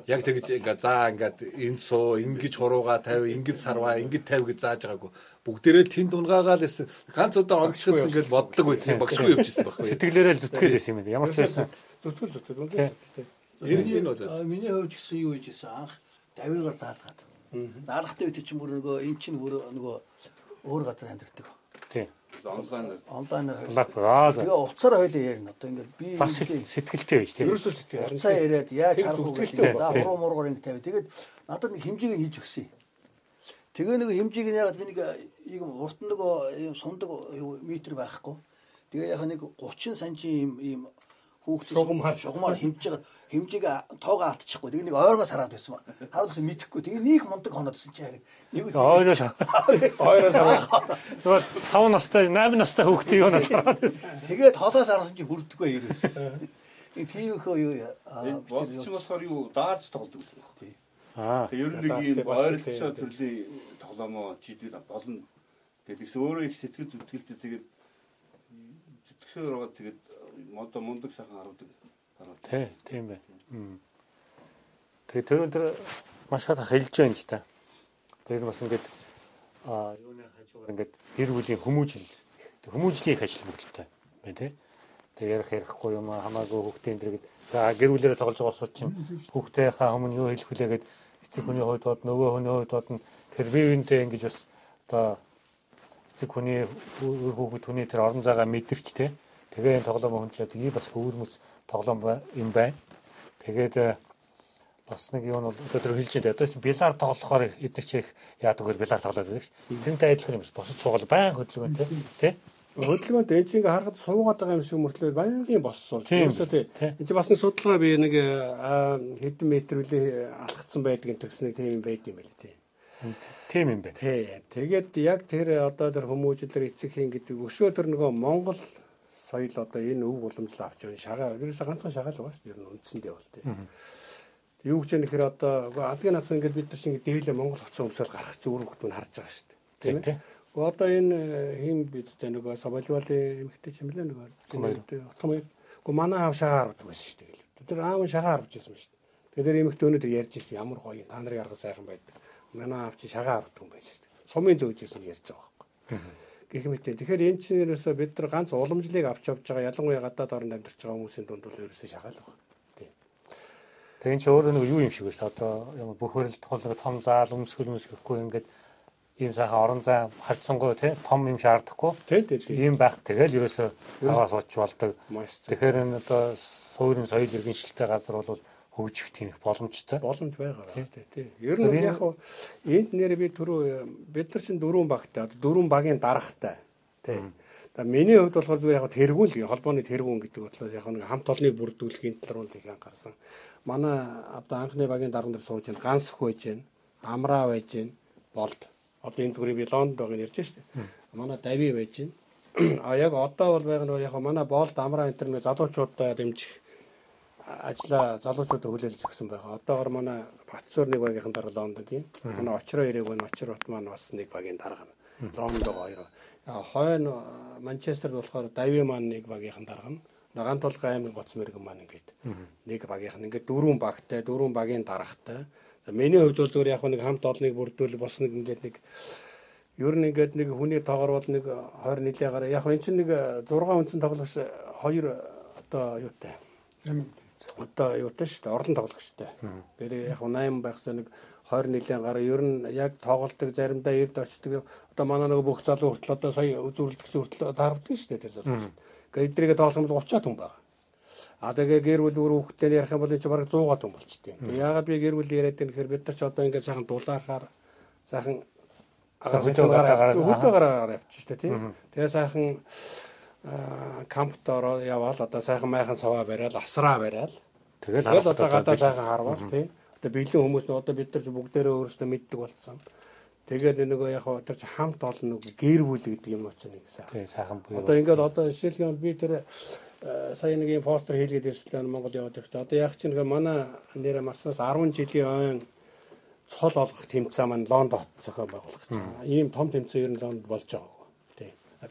Яг тэгж ингээ заа ингээд энд суу, ингэж хурууга тавь, ингэж сарваа, ингэж тавь гэж зааж байгаагүй. Бүгдээрээ тэнд унгаагаал эсэ ганц удаа онгочсон гэж боддог байсан. Багшгүй явжсэн байхгүй. Сэтгэлээрээ л зүтгэл байсан юм байна. Ямар ч байсан. Зүтгэл зүтгэл тийм. Иргэн нь бол Миний хувьд гэсэн юу гэж хэлсэн анх давиргаар заалгаад. Заалгахтай үед чинь бүр нөгөө эн чинь бүр нөгөө өөр газар амьдэрдэг. Онлайнаар Лак браза. Тэгээ уцаар хойлоо ярина. Одоо ингээд би Бас сэтгэлтэй байж тийм. Ерөөсөө сэтгэл уцаа яриад яаж харах уу гэдэг. За хуруу мургаар ингэ тавь. Тэгээд надад нэг хэмжээг нь хийж өгсөн. Тэгээ нэг хэмжээг нь ягаад би нэг ийм урт нөгөө ийм сундаг юу метр байхгүй. Тэгээ яг нэг 30 см ийм ийм хүүхд Шугамаар. шугамаар хэмжиж байгаа хэмжээг тоогоо атчихгүй. Тэгээ нэг ойргоо сараад байсан. Харуулсан мэдэхгүй. Тэгээ нэг мундаг хоноод байсан чи харин. Нэг Ойлоос. Ойроос Тэгвэл 5 настай, 8 настай хүүхдээ юу насаа. Тэгээд холоос харуулсан чи хүрдэггүй ерөөс. Нэг тийм хөө юу аа бодч болохоор юу даарч тоглодог гэсэн үг. Аа. Тэгээ ер нь нэг юм ойролцоо төрлийн тоглоомоо жидэл болно. Тэгээд ихс өөрөө их сэтгэл зүтгэлтэй тэгээд зүтгэсээр байгаа тэгээд одоо мундаг сайхан харагдаг. хараад. Тий, тийм. Мм. Тэгээ тэр өндөр маш их хэлж байна л та. Тэр бас ингээд аа юуны хажуугаар ингээд гэр бүлийн хүмүүжил хүмүүжлийн их ажил мөрөлтэй байна тий. Тэгээ ярих ярихгүй юм аа, хамаагүй хүүхдийн дэр гээд за гэр бүлээрээ тоглож байгаа сууд чинь хүүхдийнхаа өмнө юу хэлэх вүлээ гээд эцэг хүний хувьд бод нөгөө хүний хувьд бод тэр бие биентэй ингэж бас одоо эцэг хүний хүүхэд хүний тэр орон зайгаа мэдэрч тий. Тэгээ энэ тоглоом хүнчлээд ий бас өвөрмөс тоглоом юм байна. Тэгээд э, бас нэг нь бол тэр хэлж байлаа. Одоо билар тоглохоор эдгээр чи их яадаг вэ билар тоглоод байдаг ш. Тэрнтэй адилхан юм ш. Босож суугаад баян хөдөлгөөнтэй тий. Хөдөлгөөнт энэ чинь харахад суугаад байгаа юм шиг мөртлөө баянгийн боссоо. Тийм. Ерөөсөө тий. Энд чинь бас нэг судалгаа би нэг аа, хэдэн метр үлээ алхацсан байдаг гэсэн нэг тийм юм байд юм байл тий. Тийм юм байна. Тий. Тэгээд яг тэр одоо тэр хүмүүжил тэр эцэг хийн гэдэг өшөө тэр нөгөө Монгол соёл одоо энэ өв уламжлал авч байгаа шагаа ерөөсөө ганцхан шагаал байгаа шүү дээ. Ер нь үндсэндээ бол тий. Юу гэж нэхэр одоо адгийн нацсан ингээд бид нар шиг дээлээ Монгол хоцсон өмсөөл гарах өөр хүмүүс харж байгаа шүү дээ. Тийм тий. Гэхдээ Одоо энэ хин бидтэй нөгөө Соболволын эмэгтэй ч юм лээ нөгөө Утгамыг. Гэхдээ манай аав шагаа хардаг байсан шүү дээ. Тэр аав шагаа харж байсан шүү дээ. Тэгээд тэр эмэгтэй өнөөдөр ярьж ирсэн ямар гоё та нарын арга сайхан байдаг. Манай аав чи шагаа хардаг юм байсан шүү дээ. Сумын зөөж ирсэн ярьж байгаа байхгүй. Гэх мэт. Тэгэхээр энэ чинь ерөөсөө бид нар ганц уламжлалыг авч явж байгаа ялангуяа гадаад орнд амьдарч байгаа хүмүүсийн дунд бол ерөөсөө шагаал байна. Тэгээ чи өөрөө нэг юу юм шиг байна. Одоо ямар бүх хөрөлт тохиолдол том заал өмсгөл өмсөхгүй ингээд ийм сайхан орон зай харьцангуй тий том юм шаардахгүй. Ийм байх тэгэл ерөөсөө аваа сууч болдог. Тэгэхээр энэ одоо суурин соёл иргэншилтэй газар бол хөгжих тийм их боломжтой. боломж байгаа тий тий. Ер нь яг хуу энд нэр би түрүү бид нар чинь дөрвөн багтай дөрвөн багийн дарахтай тий. За миний хувьд болохоор зүгээр яг тэргүүн л холбооны тэргүүн гэдэг бодлоо яг нэг хамт олныг бүрдүүлэхийн талаар бол их анхаарсан. Манай одоо анхны багийн дарган дээр сууж байна. Ганс хөөж байна. Амраа байж байна. Болд. Одоо энэ зүгээр би Лондонд байгааг ярьж штэ. Манай Дави байж байна. А яг одоо бол байгаа нөгөө яг манай боолт амраа нэг залуучуудаа дэмжих ажлаа залуучуудаа хүлээлж өгсөн байгаа. Одоогор манай Батцуур нэг багийн дарга Лондонгийн. Манай очроо ирээг байна. Очрот маань бас нэг багийн дарга. Лондон хоёр. Хойно Манчестерд болохоор Дави маань нэг багийн дарга нь. Гант толгой аймаг гоц мэрэгэн маань ингээд нэг багийнх нь ингээд дөрвөн багтай, дөрвөн багийн даргатай. За миний хувьд бол зүгээр яг нэг хамт олныг бүрдүүл бас нэг ингээд нэг ер нь ингээд нэг хүний тоогоор бол нэг 20 нилээгээр яг энэ чинь нэг 6 үндсэн тоглогч хоёр одоо юутай. Одоо юутай шүү дээ. Орлон тоглогчтой. Тэр яг 8 байхсаа нэг 20 нилийн гараа ер нь яг тоглолтог заримдаа эрд очдөг. Одоо манай нөгөө бүх залуу хүртэл одоо сая үзүүлэлтч хүртэл таардаг шүү дээ тэр залуу. Гэхдээ эдрийгээ тоолох юм бол 30 хүн байгаа. А тэгээ гэр бүл өөр хүүхдтэй ярих юм бол энэ ч бараг 100 хүн болчтой. Тэгээ яагаад би гэр бүл яриад байна гэхээр бид нар ч одоо ингээд сайхан дулаархаар сайхан хөдөөгаар явчих шүү дээ тийм. Тэгээ сайхан кампт ороо яваал одоо сайхан майхан саваа бариад асраа бариад тэгэл одоо гадаа сайхан харвал тийм. Одоо бэлэн хүмүүс нь одоо бид нар бүгдээрээ өөрсдөө мэддэг болсон. Тэгээд нөгөө яг тэр чи хамт олон нөгөө гэр бүл гэдэг юм уу ч нэг сайхан. Тийм сайхан буюу. Одоо ингээд одоо жишээлбэл би тэр сая нэг юм постэр хийлгээд ирсэн Монгол яваад ирсэн. Одоо яг чинь манай нэрэ марснаас 10 жилийн ойн цол олгох тэмцээн маань Лондон хот зохион байгуулах гэж байгаа. Ийм том тэмцээн ер нь Лондонд болж байгаа.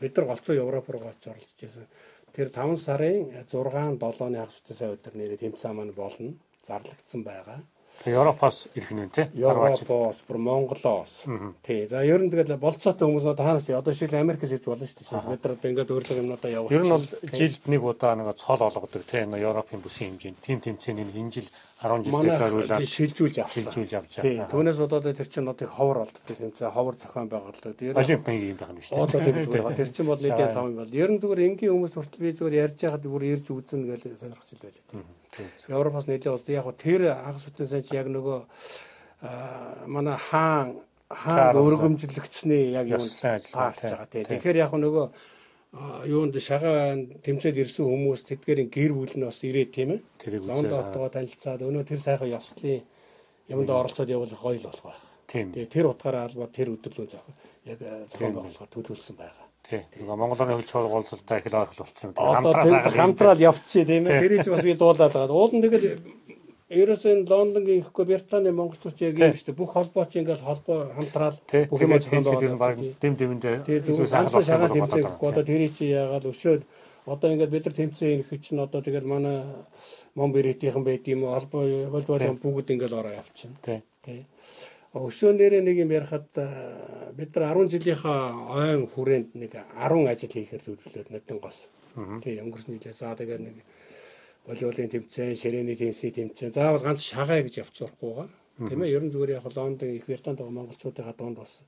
Бид нар голцоо Европ руу гооч оролцож байсан. Тэр 5 сарын 6 7-ны хагас сая өдөр нэрээ тэмцээн маань болно. Зарлагдсан байгаа. Европоос ирэх нь тий. Европоос, бүр Монголоос. Тий. За ер нь тэгэл болцоотой хүмүүс одоо таанаас одоо шил Америкээс ирж болно шүү дээ. Бид нар одоо ингээд өөрлөг юмнуудаа явуулж. Ер нь бол жилд нэг удаа нэг цол олгодог тий. Европын бүсийн хэмжээнд тим тэмцээний энэ жил 10 жилдээ зориулаад шилжүүлж авсан. шилжүүлж авч Тий. байгаа. Түүнээс болоод тэр чинь одоо ховор болддог тэмцээн ховор зохион байгуулдаг. Тэр Олимпийн юм байна шүү Одоо дээ. тийм зүгээр. Тэр чинь бол нийтийн том юм бол. Ер нь зүгээр энгийн хүмүүс хүртэл би зүгээр ярьж байхад бүр ирж үзэн гэж сонирхож ил байлаа тийм. Европоос нийлээ бол яг тэр анх сүтэн сайн яг нөгөө манай хаан хаан өргөмжлөгчний яг ажил таарч байгаа тийм. Тий. Тэгэхээр яг нөгөө юунд шагаа тэмцээд ирсэн хүмүүс тэдгээрийн гэр бүл нь бас ирээд тийм ээ. Лондон хотгоо танилцаад өнөө тэр сайхан ёслын юмд оролцоод явуулах гоё л болох байх. Тийм. Тэгээ тэр утгаараа албаа тэр өдөрлөө зөх яг зохион байгуулахаар төлөвлөсөн байгаа. Тий. Нөгөө Монголын хөл чуулга уулзалтаа их л ойхол болсон юм. Тэр хамтрал явчихъя тийм ээ. Тэр чинь бас би дуулаад байгаа. Уул нь тэгэл Ерөөсөн Лондонгийн ихгүй Британий монголчууд яг юм шүү дээ. Бүх холбоо чи ингээл холбоо хамтраад Тий. бүх юм зохион байгуулаад. дэм дэмэндээ зөвхөн ганцхан шагаал тэмцээхгүй одоо тэрий чи яагаад өшөөд одоо ингээд бид нар тэмцээн ирэх чинь одоо тэгэл манай мон бэрэтийнхэн байд юм уу холбоо волейбол бүгд ингээд ороо явчихна. Тий. Нэрээ нэг юм ярихад бид нар 10 жилийнхаа ойн хүрээнд нэг 10 ажил хийхээр төлөвлөлөөд нэгэн гос. Тий, өнгөрсөн жилээ. За тэгээд нэг волейболын тэмцээн, ширээний теннисийн тэмцээн. Заавал ганц шагаа гэж явцуурахгүйгаа. Тийм ээ, ер нь зүгээр яг Лондон их Британд байгаа монголчуудынхаа дунд бас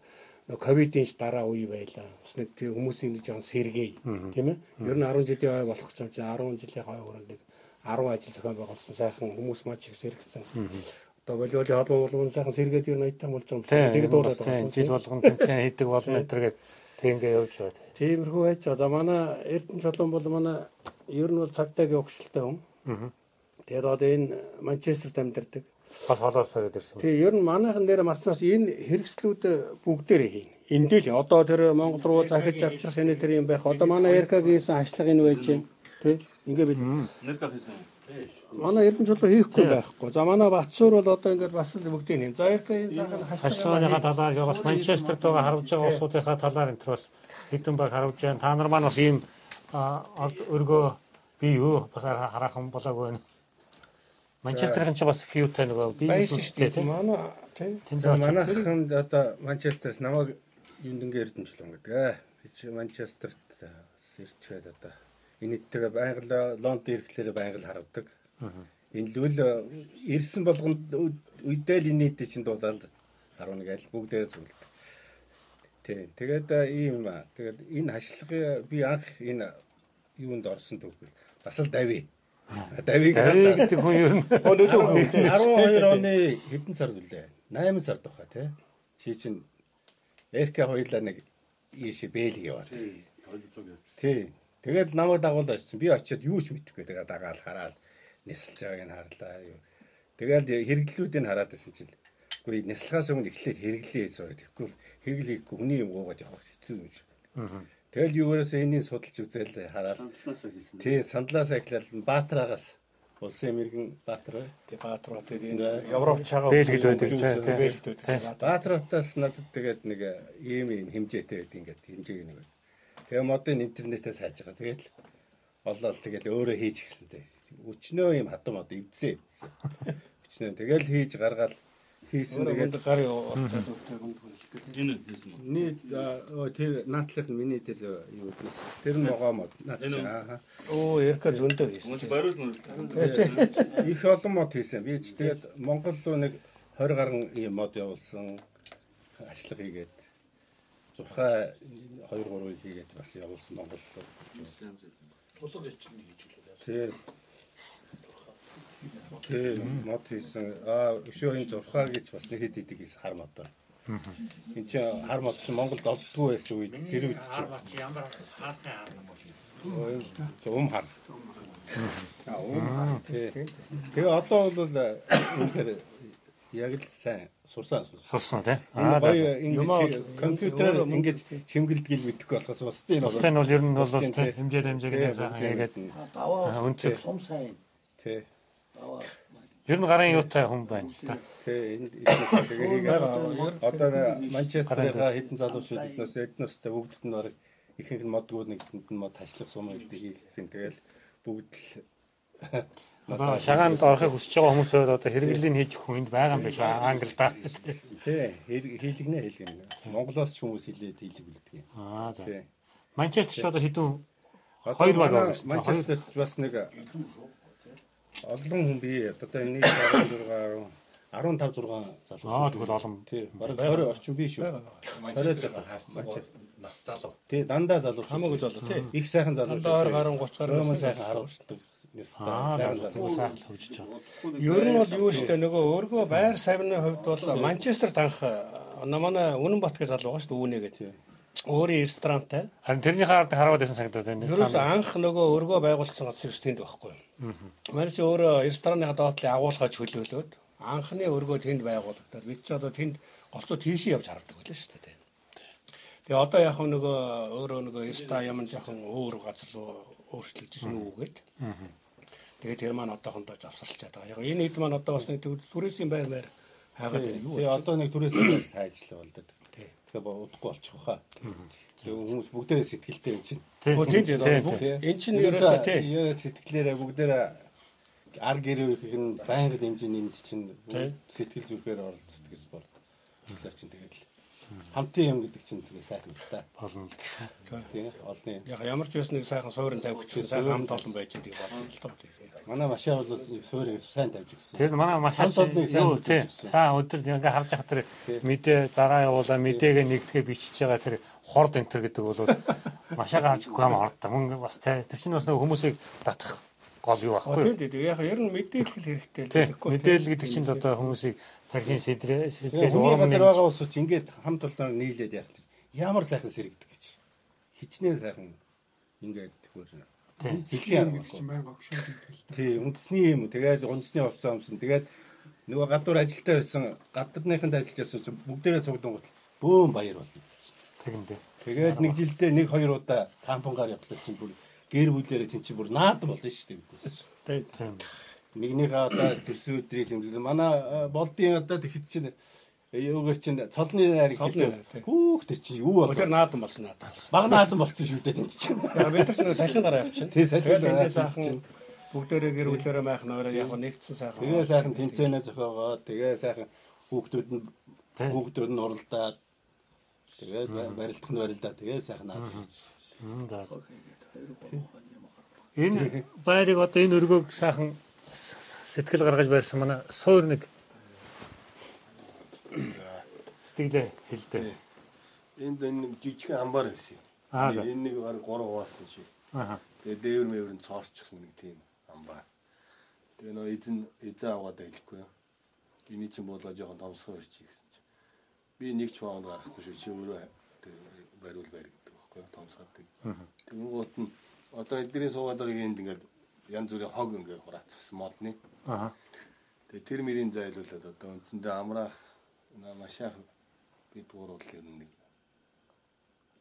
нөгөө ковидын дараа үе байлаа. Бас нэг тийм хүмүүсийн нэг жоохон сэргээе. Тийм ээ. Ер нь 10 жилийн ой болох ч юм чи 10 жилийн ой хүрээнд нэг 10 ажил зохион байгуулсан сайхан хүмүүс маань ч их сэргсэн. Одоо волейболын холбоо болгоно сайхан сэргээд ер нь аятан болж байгаа юм шиг. Тэгээд дуулаад байгаа жил болгон тэмцээн хийдэг болно гэдэргээд тэг ингээ явж байгаа. Тиймэрхүү байж байгаа. За манай Эрдэнэ чулуун бол манай ер нь бол цагтаагийн өгшөлтэй хүн. Аа. Тэгээд одоо энэ Манчестерт амьдардаг. Бас холоосоо гээд ирсэн. Тэгээ ер нь манайхан дээр марснаас энэ хэрэгслүүд бүгдээрээ хийн. Эндээ л одоо тэр Монгол руу захиж авчрах энэ тэр юм байх. Одоо манай Эркагийн хийсэн хашлага энэ байж гэн. Тэ? Ингээ бил. Нэрдэх хийсэн. Манай Эрдэнэ чулуу хийхгүй байхгүй. За манай Батцуур бол одоо ингээд бас л бүгдийг хийн. За Эркагийн сайхан Хашлааныхаа талаар яг бас Манчестерт байгаа харуулж байгаа улсуудынхаа талаар энэ бас хэдэн баг харуулж байна. Та нар маань бас ийм өргөө би юу бас хараахан болоогүй байна. Манчестерийн ч бас юутай нөгөө бизнес дээ. тийм. Манай тий. Тэнд За очиж- манайхан одоо Манчестерс намайг юндингээ эрдэнчлэн гэдэг ээ. Би чи Манчестерт ирчээд одоо энэ нэттгээ байнга л Лондон ирэхлээр байнга л харагдаг. Энэ л үл ирсэн болгонд үедээ л энэ нийтээ чинь дуулаад 11 айл бүгдээрээ сүлд. Тий. Тэгээд э, ийм аа. Тэгээд энэ хашлага би анх энэ юунд орсон түүхэл бас л дави. Давиг гэдэг хүн ер нь Өнөөдөр хүн 12 оны хэдэн сард үлээ? 8 сард баха тий. Чи чин РК хоёлаа нэг ийш бэлг яваад. Тий. Тэгээд намайг дагуул очсон. Би очиод юу ч мэдэхгүй. Тэгээд дагаал хараад нисэлж байгааг нь харлаа юу. Тэгээд хэрэглэлүүдийг хараад байсан чинь үгүй нислахаас өмнө эхлээд хэрэглээ хийсэн. Тэгэхгүй хэрэглээ хийхгүй хүний юм гоогаад явах хэцүү юм шиг. Тэгэл юугээрээс энийг судалж үзэл хараад тий сандлаас эхлэл Баатараагаас улсын мэрэгэн Баатар. Тэгээ Баатар бат энэ Европ шагаа Бэлгэд байдаг тий, тий. Байдаг. Баатаратаас надад тэгээд нэг ийм ийм хэмжээтэй байд ингээд хэмжээг нэг. Тэгээ модын интернетээс хайж байгаа. Тэгээд олол тэгээд өөрөө хийж гисэн. Өчнөө ийм хатам одоо эвдсэн эвдсэн. Өчнөө. Тэгэл хийж гаргаал хийсэн тэгээд Тэгээд гарын Энэ хэлсэн баг. Нийт оо тэр наатлах нь миний тэр юу гэдээс тэр нь могоо мод. Аа оо Эрка зөндөө хийсэн. Мөн баруул нь их олон мод хийсэн. Би ч тэгээд Монгол руу нэг 20 гаруй ийм мод явуулсан. Ачлага хийгээд зурхаа 2 3 хийгээд бас явуулсан Монгол руу. Тулга ичний хийж үлээ. тэр тэр мод хийсэн аа өшөө энэ зурхаа гэж бас нэг хэд идэг хийсэн хар мод байна Энд чи хар мод чи Монголд олдгүй байсан үед тэр үед чи ямар хаалгын хар ум хар Аа уу. Тий. Тэгээ одоо бол үнэхээр яг л сайн сурсан сурсан. Тий. Аа гоё Юмаа ингэж компьютерээр ингэж чимгэлдэг л мэдэхгүй болохоос бусдын бол Бусдын бол ер нь бол хэмжээ хэмжээгээ сайхан хийгээд Аа, Даваа үнцэг. сум сайн. тий. Ер нь гарын юутай хүн байна л та. Одоо Манчестерийнхаа хэдэн залуучууд эднээс эднээстэй бүгдд нь баг ихэнх нь модгууд нэг тэнд нь мод ташлах сум гэдэг юм. Тэгэл бүгд л Одоо шагаанд орохыг хүсэж байгаа хүмүүсээ одоо хэрэглийг хийж өгөх хүнд байгаа юм биш аа Англида. тий хийлгэнэ хийлгэнэ. Монголоос ч хүмүүс хилээд хийлэг үлддэг юм. Аа за. Манчестер ч одоо хэдэн Одоо Хоёр баг. Манчестерт бас нэг олон хүн бий. Одоо нэг 16 15 6 залуу. Аа тэгвэл олон. Тий, бараг 20 орчим бий шүү. Манчестерийн харьцсан нас залуу. Тий, дандаа залуу. Хамаагүй залуу тий. Их сайхан залуу. Дандаа 20 30 гаруй настай сайхан харуулдаг. Аа Сайхан хөгжиж байгаа. Ер нь бол юу штэ нөгөө өөргөө байр савны хувьд бол Манчестер танх манай Үнэн Батгийн залуу байгаа штэ үүнэ гэдэг. Өөрийн ресторантай. Харин тэрний хараад хараад байсан санагдаад байна. Ерөөс анх нөгөө өргөө байгуулсан газар ерөөс тэнд байхгүй. Манай чи өөрөө рестораны доотлын агуулгаж хөлөөлөөд анхны өргөө тэнд байгуулагдаад бид ч одоо тэнд голцоо тийшээ явж хардаг байлаа шүү дээ. Тэгээ одоо яг нөгөө өөрөө нөгөө реста юм жоохон өөр газар руу өөрчлөгдөж нүггээд. Тэгээ тэр маань одоохондоо завсарлчаад байгаа. Яг энэ хэд маань одоо бас нэг түрээсийн байр байр хайгаад байна юу. Тэгээ одоо нэг түрээс сайжлаа болдог тэгээ удахгүй болчих واخа. Тэгээ хүмүүс бүгдээрээ сэтгэлтэй юм чинь. Тэгвэл тийм тийм. Энд чинь ерөөсөө тийм. Яа сэтгэлээрээ бүгдээрээ ар гэрээ их нь байнга хэмжээний юмд чинь сэтгэл зүрхээр оролцдог гэсэн бол. Тэгэхээр чинь тэгээд л хамтын юм гэдэг чинь тэгээ сайхан л та. болно. Тийм олны. Яг ямар ч байсан нэг сайхан суурин тавьчих сайхан хамт олон байж байгаа болно л доо. Манай машаа бол суурийг сайн тавьж өгсөн. Тэр манай маш Хамт олныг сайн юу тий. хөгжүүлсэн. Цаа өдөр ингээ харж байгаа тэр мэдээ зараа явуулаа мэдээгээ нэгтгэе бичиж байгаа тэр хорд энтер гэдэг бол машаага харж өгөхгүй юм хорд. Мөн бас. Тэр чинь бас нэг хүмүүсийг татах гол юу байхгүй тийм тийм яг ер нь мэдээлэл хэрэгтэй л гэхгүй. Мэдээлэл гэдэг чинь одоо хүмүүсийг тархийн сэдрээ сэдрээ хүний газар байгаа чи ингээд хамт олноор нийлээд яах вэ? Ямар сайхан сэрэгдэг гэж. Хичнээн сайхан ингээд тэгвэр. Тий. Хэлхийн арга. байнга огшоо гэдэг. Тий, үндэсний юм. Тэгээд үндэсний хувцас өмсөн. Тэгээд нөгөө гадуур ажилтаа байсан гадныханд ажиллаж байсан чинь бүгдээрээ цугдан гутал бөөм баяр болно. тэгэндээ. Тэгээд нэг жилдээ нэг хоёр удаа тампонгаар явуулсан чинь бүр гэр бүлээрээ тэн чинь бүр наадан болно шүү дээ. Тийм. Нэгнийхээ одоо төсөө өдрийг тэмдэглэн манай болдын одоо тэгэхэд чинь юугаар чинь цолны найр, тий. хүүхдээ чи юу Тэр болов? наадан болсон наадан. Баг наадан болцсон шүү дээ тэнд чинь. Яг бид нар салхин дараа явчихна. Тий, салхин эндээ сайхан бүгдээрээ гэр бүлээрээ майхан ороо яг нэгдсэн сайхан. Тэгээ сайхан тэмцээнэ зохиогоо тэгээ сайхан хүүхдүүд нь хүүхдүүд нь уралдаад тэгээд барилдах нь барилдаа тэгээ сайхан наад. Энэ байрыг одоо энэ өргөөг сайхан сэтгэл гаргаж байрсан манай суур нэг сэтгэлээ хэлдэг. Энд энэ жижигхэн амбар байсан юм. Энэ нэг баг 3 хуваасан шиг. Аа. Тэгээ дээвэр мэвэр нь цоорчсон нэг тийм амбар. Тэгээ нөө эзэн эзэн аваад хэлэхгүй юу. Эний чинь буулаа жоохон томсгоо ирчих гэсэн чинь. Би нэг ч паунд гарахгүй шүү. Чи өөрөө бариул барь гэдэг байхгүй юу. Томсгаадаг. Тэнгуут нь одоо эдгэрийн суугаад байгаа энд ингээд янз бүрийн хог ингээд хураацсан модны. Аа. Тэгээ тэр мөрийн зайлуулад одоо үндсэндээ амраах машаах бид гуруулал ер нь нэг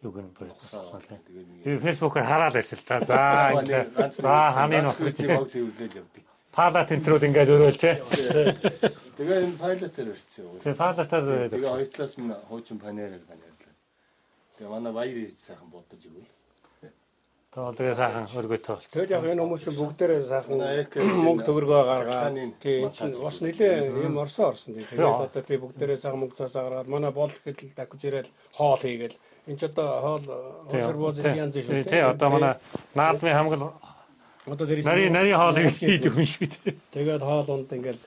юуг нь. Тэгээд нэг Би фэйсбүүкээр хараад байсан л да. За ганц за хамын бас баг цэвэрлэл явдаг. пала тентрүүд ингээд өрөөл тий. Тэгээ энэ пайлотээр ирсэн. Тэгээ палатаар Тэгээ хоёр талаас нь хуучин панерээр панерлаа. Тэгээ манай баяр ирж сайхан бодож игэл. Тэгээ сайхан өргөй тоол. Тэгэл яг энэ хүмүүс бүгдээрээ сайхан мөнгө төгрөгөө гаргаад Захааны тий энэ чинь бас нэлээ юм орсон орсон тий. Тэгээд одоо тий бүгдээрээ сайхан мөнгө цаасаа гаргаад манай бол гэдэл дахиж ирэл хоол хийгээл энэ ч одоо хоол бууз янз шүү Тий одоо манай наадмын хамгал одоо тэр нарийн нарийн хоолыг хийдэг хүн шиг тий. Тэгээд хоол унд ингээл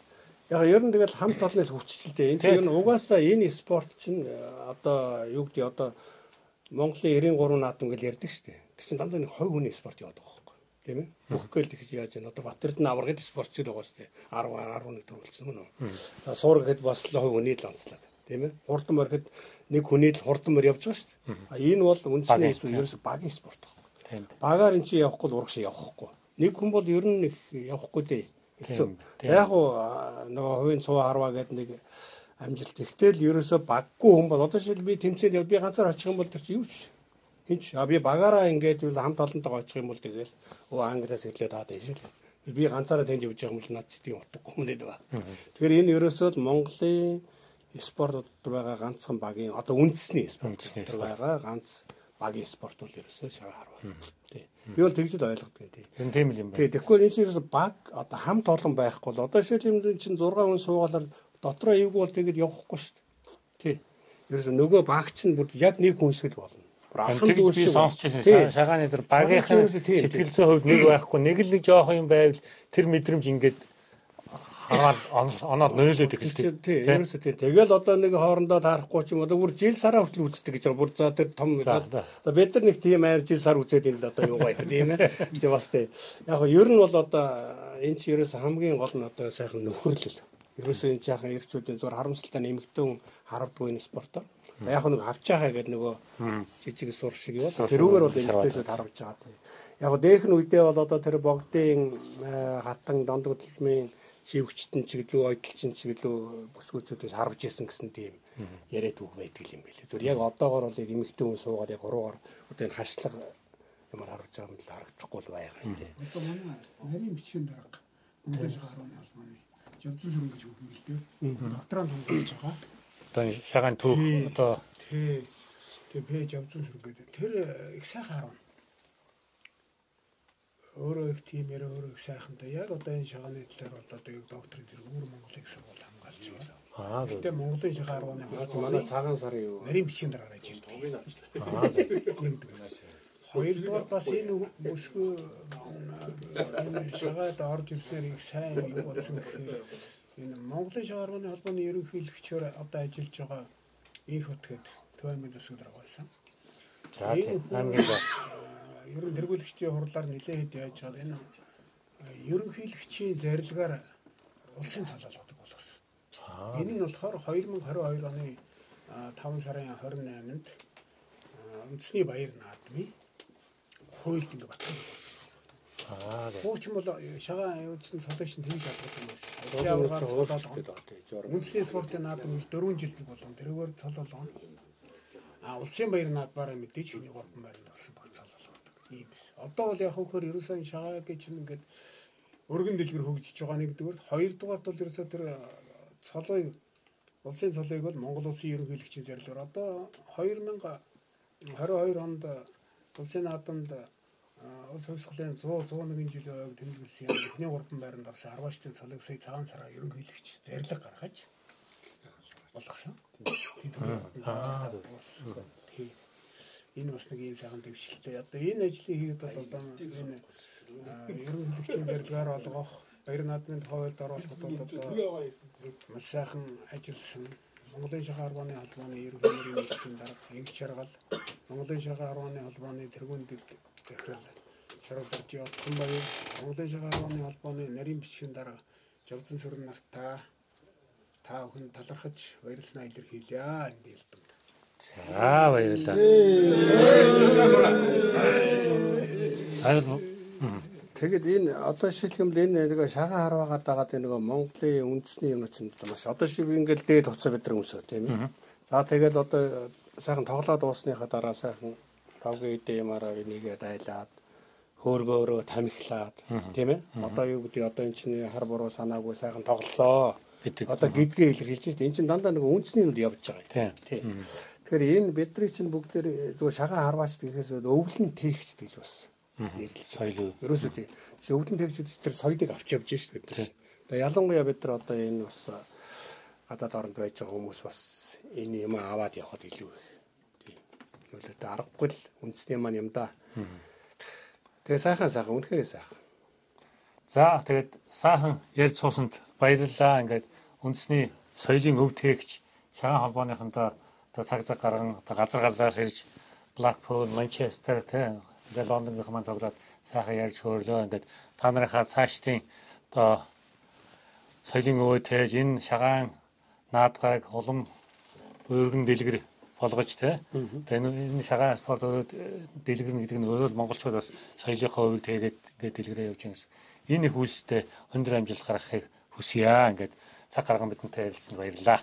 яг ер нь тэгэл хамт олонны хүчтэй. Энэ чинь угаасаа энэ спорт чинь э, одоо юу гэдэг одоо Монголын 93 наадам гэж ярьдаг шүү дээ. Чинь дандаа нэг хой хүний спорт яваад байгаа байхгүй. Тийм ээ. Бүхгээл тэгж яаж яана. Одоо Батэрд нь аваргад спортч л байгаа шүү дээ. 10 11 төрүүлсэн мөн үү. За суур гэхэд бас л хой хүний л онцлог. Тийм ээ. Хурдан мориход нэг хүний л хурдан мөр явж байгаа шүү дээ. А энэ бол үндэсний эсвэл ерөөсө багийн спорт байхгүй. Багаар эн чинь явахгүй л урагш явахгүй. Нэг хүн бол ер нь их явахгүй дээ. Хэцүү. Яг уу нөгөө хувийн цуу харваа гэдэг нэг амжилт. Тэгтэл ерөөсө баггүй хүн бол одоо шил би тэмцээнд яв би ганцаар очих юм бол тэр чинь юу ч хинч а би багаараа ингээд үл хамт олонтойгоо очих юм бол тэгэл өө англиас ирлээ таад ишэл. Би ганцаараа тэнд явж байгаа юм бол над чидийн утгагүй юм ба. Тэгэхээр энэ ерөөсөө л Монголын спорт дотор байгаа ганцхан багийн одоо үндэсний спорт дотор байгаа ганц багийн спорт бол ерөөсөө шага харва. Тий. Би бол тэгж л ойлгодог тий. Энэ тийм л юм байна. Тий, тэгэхгүй энэ чинь ерөөсө баг одоо хамт олон байхгүй бол одоо юм чинь 6 хүн суугаалаар дотроо эвгүй бол тэгэд явахгүй шүү дээ. Тий. Ерөөсө нөгөө баг чинь бүр яг нэг хүн шиг л болно. Алхан дүүс би шиг. сонсч Тий. байсан. Шагааны тэр багийнхан тийм, сэтгэл зүйн хувьд нэг байхгүй. Нэг л нэг жоох юм байвал тэр мэдрэмж ингээд хараад он- оноод нөөлөд эхэлдэг. Тий, ерөөсө тий. Тэгэл одоо нэг хоорондоо таарахгүй ч юм одоо бүр жил сараа хүртэл үздэг гэж байгаа. Бүр за тэр том За, бид нар нэг тийм амар жил сар үзээд энэ одоо юу гоё тийм ээ. Чи бас тий. Яг нь ер нь бол одоо энэ чи ерөөсө хамгийн гол нь одоо сайхан нөхөрлөл. Ерөөсө энэ жаахан ирчүүдийн зур харамсалтай нэмэгдэн хүн харавдгүй энэ спортоор. Яг нэг авчаахаа гэдэг нөгөө жижиг сур шиг юу. Тэрүүгээр бол энэтэйсээ харавж байгаа тий. Яг нь дээхэн үедээ бол одоо тэр богдын э, хатан дондог төлмийн шивгчтэн чиглүү ойдлчин чиглүү бүсгүүцүүдээс харвж исэн гэсэн тийм яриад үг байдаг юм билээ. Зүр яг одоогор бол яг эмэгтэй хүн суугаад яг уруугаар одоо энэ хашлаг ямар харж байгаа юм л харагдахгүй л байгаа юм тий. Одоо манай нарийн бичгийн дарга Монголын шахарууны албаны Жолцсон сүрэн гэж үг юм л дээ. Докторант хөнгөлж байгаа. Одоо энэ шагааны төв одоо Тий. Тэгээ пэйж Жолцсон сүрэн гэдэг. Тэр э, их сайхан харуу. Өөрөө их тийм ярэ өөрөө их сайхантай. Яг одоо энэ шагааны талаар бол одоо яг докторын зэрэг өөр Монголыг сургууль хамгаалж байгаа. аа Гэтэ Монголын шахарууны Манай цагаан сарын юу? нарийн бичгийн дарга гэж хэлдэг. аа Нэгдүгээр. Хоёрдугаар бас энэ энэ шагаад орж ирснээр их сайн юу болсон гэхээр энэ Монголын шаарганы холбооны ерөнхийлөгчөөр одоо ажиллаж байгаа их хөтгээд төвөмийн засаг дарга байсан. за тийм хамгийн гол Аа, Ер нь тэргүүлэгчдийн хурлаар нэлээд хэд яаж чад энэ аа, ерөнхийлөгчийн зарилгаар улсын цалалгадаг болгосон. Энэ нь болохоор 2022 оны аа, 5 сарын 28-нд аа, үндэсний баяр наадмын хуульд ингэ батсан. аа Хуучин бол шагаан аюулчин цолооч нь тэмж алгад юм байсан. Аваргаар цолоолгоо. Үндэсний спортын наадам 4 жилд болон тэргээр цолоолгоо. А улсын баяр наадмаараа мэдээж хүний гурван байранд болсон баг цолоолгодог. Ийм биш. Одоо бол яг хөхөр ерөөсөө шагаа гэж ингээд өргөн дэлгэр хөгжиж байгаа нэгдүгээр хоёрдугаарт бол ерөөсөө тэр цолой улсын цолойг бол Монгол улсын ерөнхийлөгчийн зарилгаар одоо 2022 онд улсын наадамд улс хувьсгалын 100 101 жилийн ойг тэмдэглэсэн юм. Эхний гурван байранд орсон 10 штын цолыг сая цагаан сараа ерөнхийлөгч зарлиг гаргаж болгосон. Тийм Аа, тийм. Энэ бас нэг ийм сайхан дэвшилтэй. Одоо энэ ажлыг хийгээд бол одоо энэ ерөнхийлөгчийн зарилгаар олгох, баяр наадмын хуулиуд оруулахад бол одоо маш сайхан ажилласан. Монголын шахаа арбаны холбооны ерөнхийлөгчийн нийтийн дарга Инг Чаргал, Монголын шахаа арбаны холбооны тэргуундэд захирал Шарвдарж Отхон баяр, Монголын шахаа арбаны холбооны нарийн бичгийн дарга Жавзан сүрэн нартаа та бүхэн талархаж баярлснаа илэрхийлье энэ дэлбэнд. за баярлалаа. Аа Тэгэд энэ одоо шилхэмл энэ нэг шагаан харваагаад байгаа энэ нөгөө Монголын үндэсний юмнууд чинь маш одоо шиг ингээл дээд хуцаа бид нар өмсөө тийм ээ. За тэгээд одоо сайхан тоглоод дуусныхаа дараа сайхан Равгийн үедээ ямаараа энийгээ дайлаад хөөргөөрөө тамхилаад тийм ээ. Одоо юу гэдэг одоо эн чинь хар буруу санаагүй сайхан тоглолоо. гэдэг. Одоо гэдгээ илэрхийлж байна. Энд чинь дандаа нэг үндэсний нүд явж байгаа юм. Тийм. Тэгэхээр энэ бидний чинь бүгдээр зөв шагаан харваач гэхээс өвлөн тээгч гэж бас. Соёл. Ерөөсөө тийм. Өвлөн тээгчүүд тэр соёлыг авч явж шүү дээ бид нар. Тэгээ ялангуяа бид нар одоо энэ бас гадаад оронд байж байгаа хүмүүс бас энэ юм аваад явхад илүү их. Тийм. Нөлөөтэй аргагүй л үндэсний маань юм да. Тэгээ сайхан сайхан үнэхээр сайхан. За тэгээд сайхан ярьж суусанд баярлалаа. Ингээд үндэсний соёлын өв тээгч шагаан холбооныхонтой одоо цаг цаг гарган газар газраас ирж Blackpool, Manchester тэ ингээд Лондонгийнх маань тоглоод сайхан ярьж хөөрлөө. Ингээд та нарынхаа цаашдын одоо соёлын өвөө тээж энэ шагаан наадгайг улам өргөн дэлгэр болгож тэ. Тэгээ энэ шагаан спорт өрөө дэлгэрнэ гэдэг нь өөрөө монголчууд бас соёлынхаа өвөг тэгээд ингээд дэлгэрээ явж байгаа гэсэн. Энэ их үйлстэй өндөр амжилт гаргахыг хүсье аа. Ингээд цаг гарган бидэнтэй ярилцсанд баярлалаа.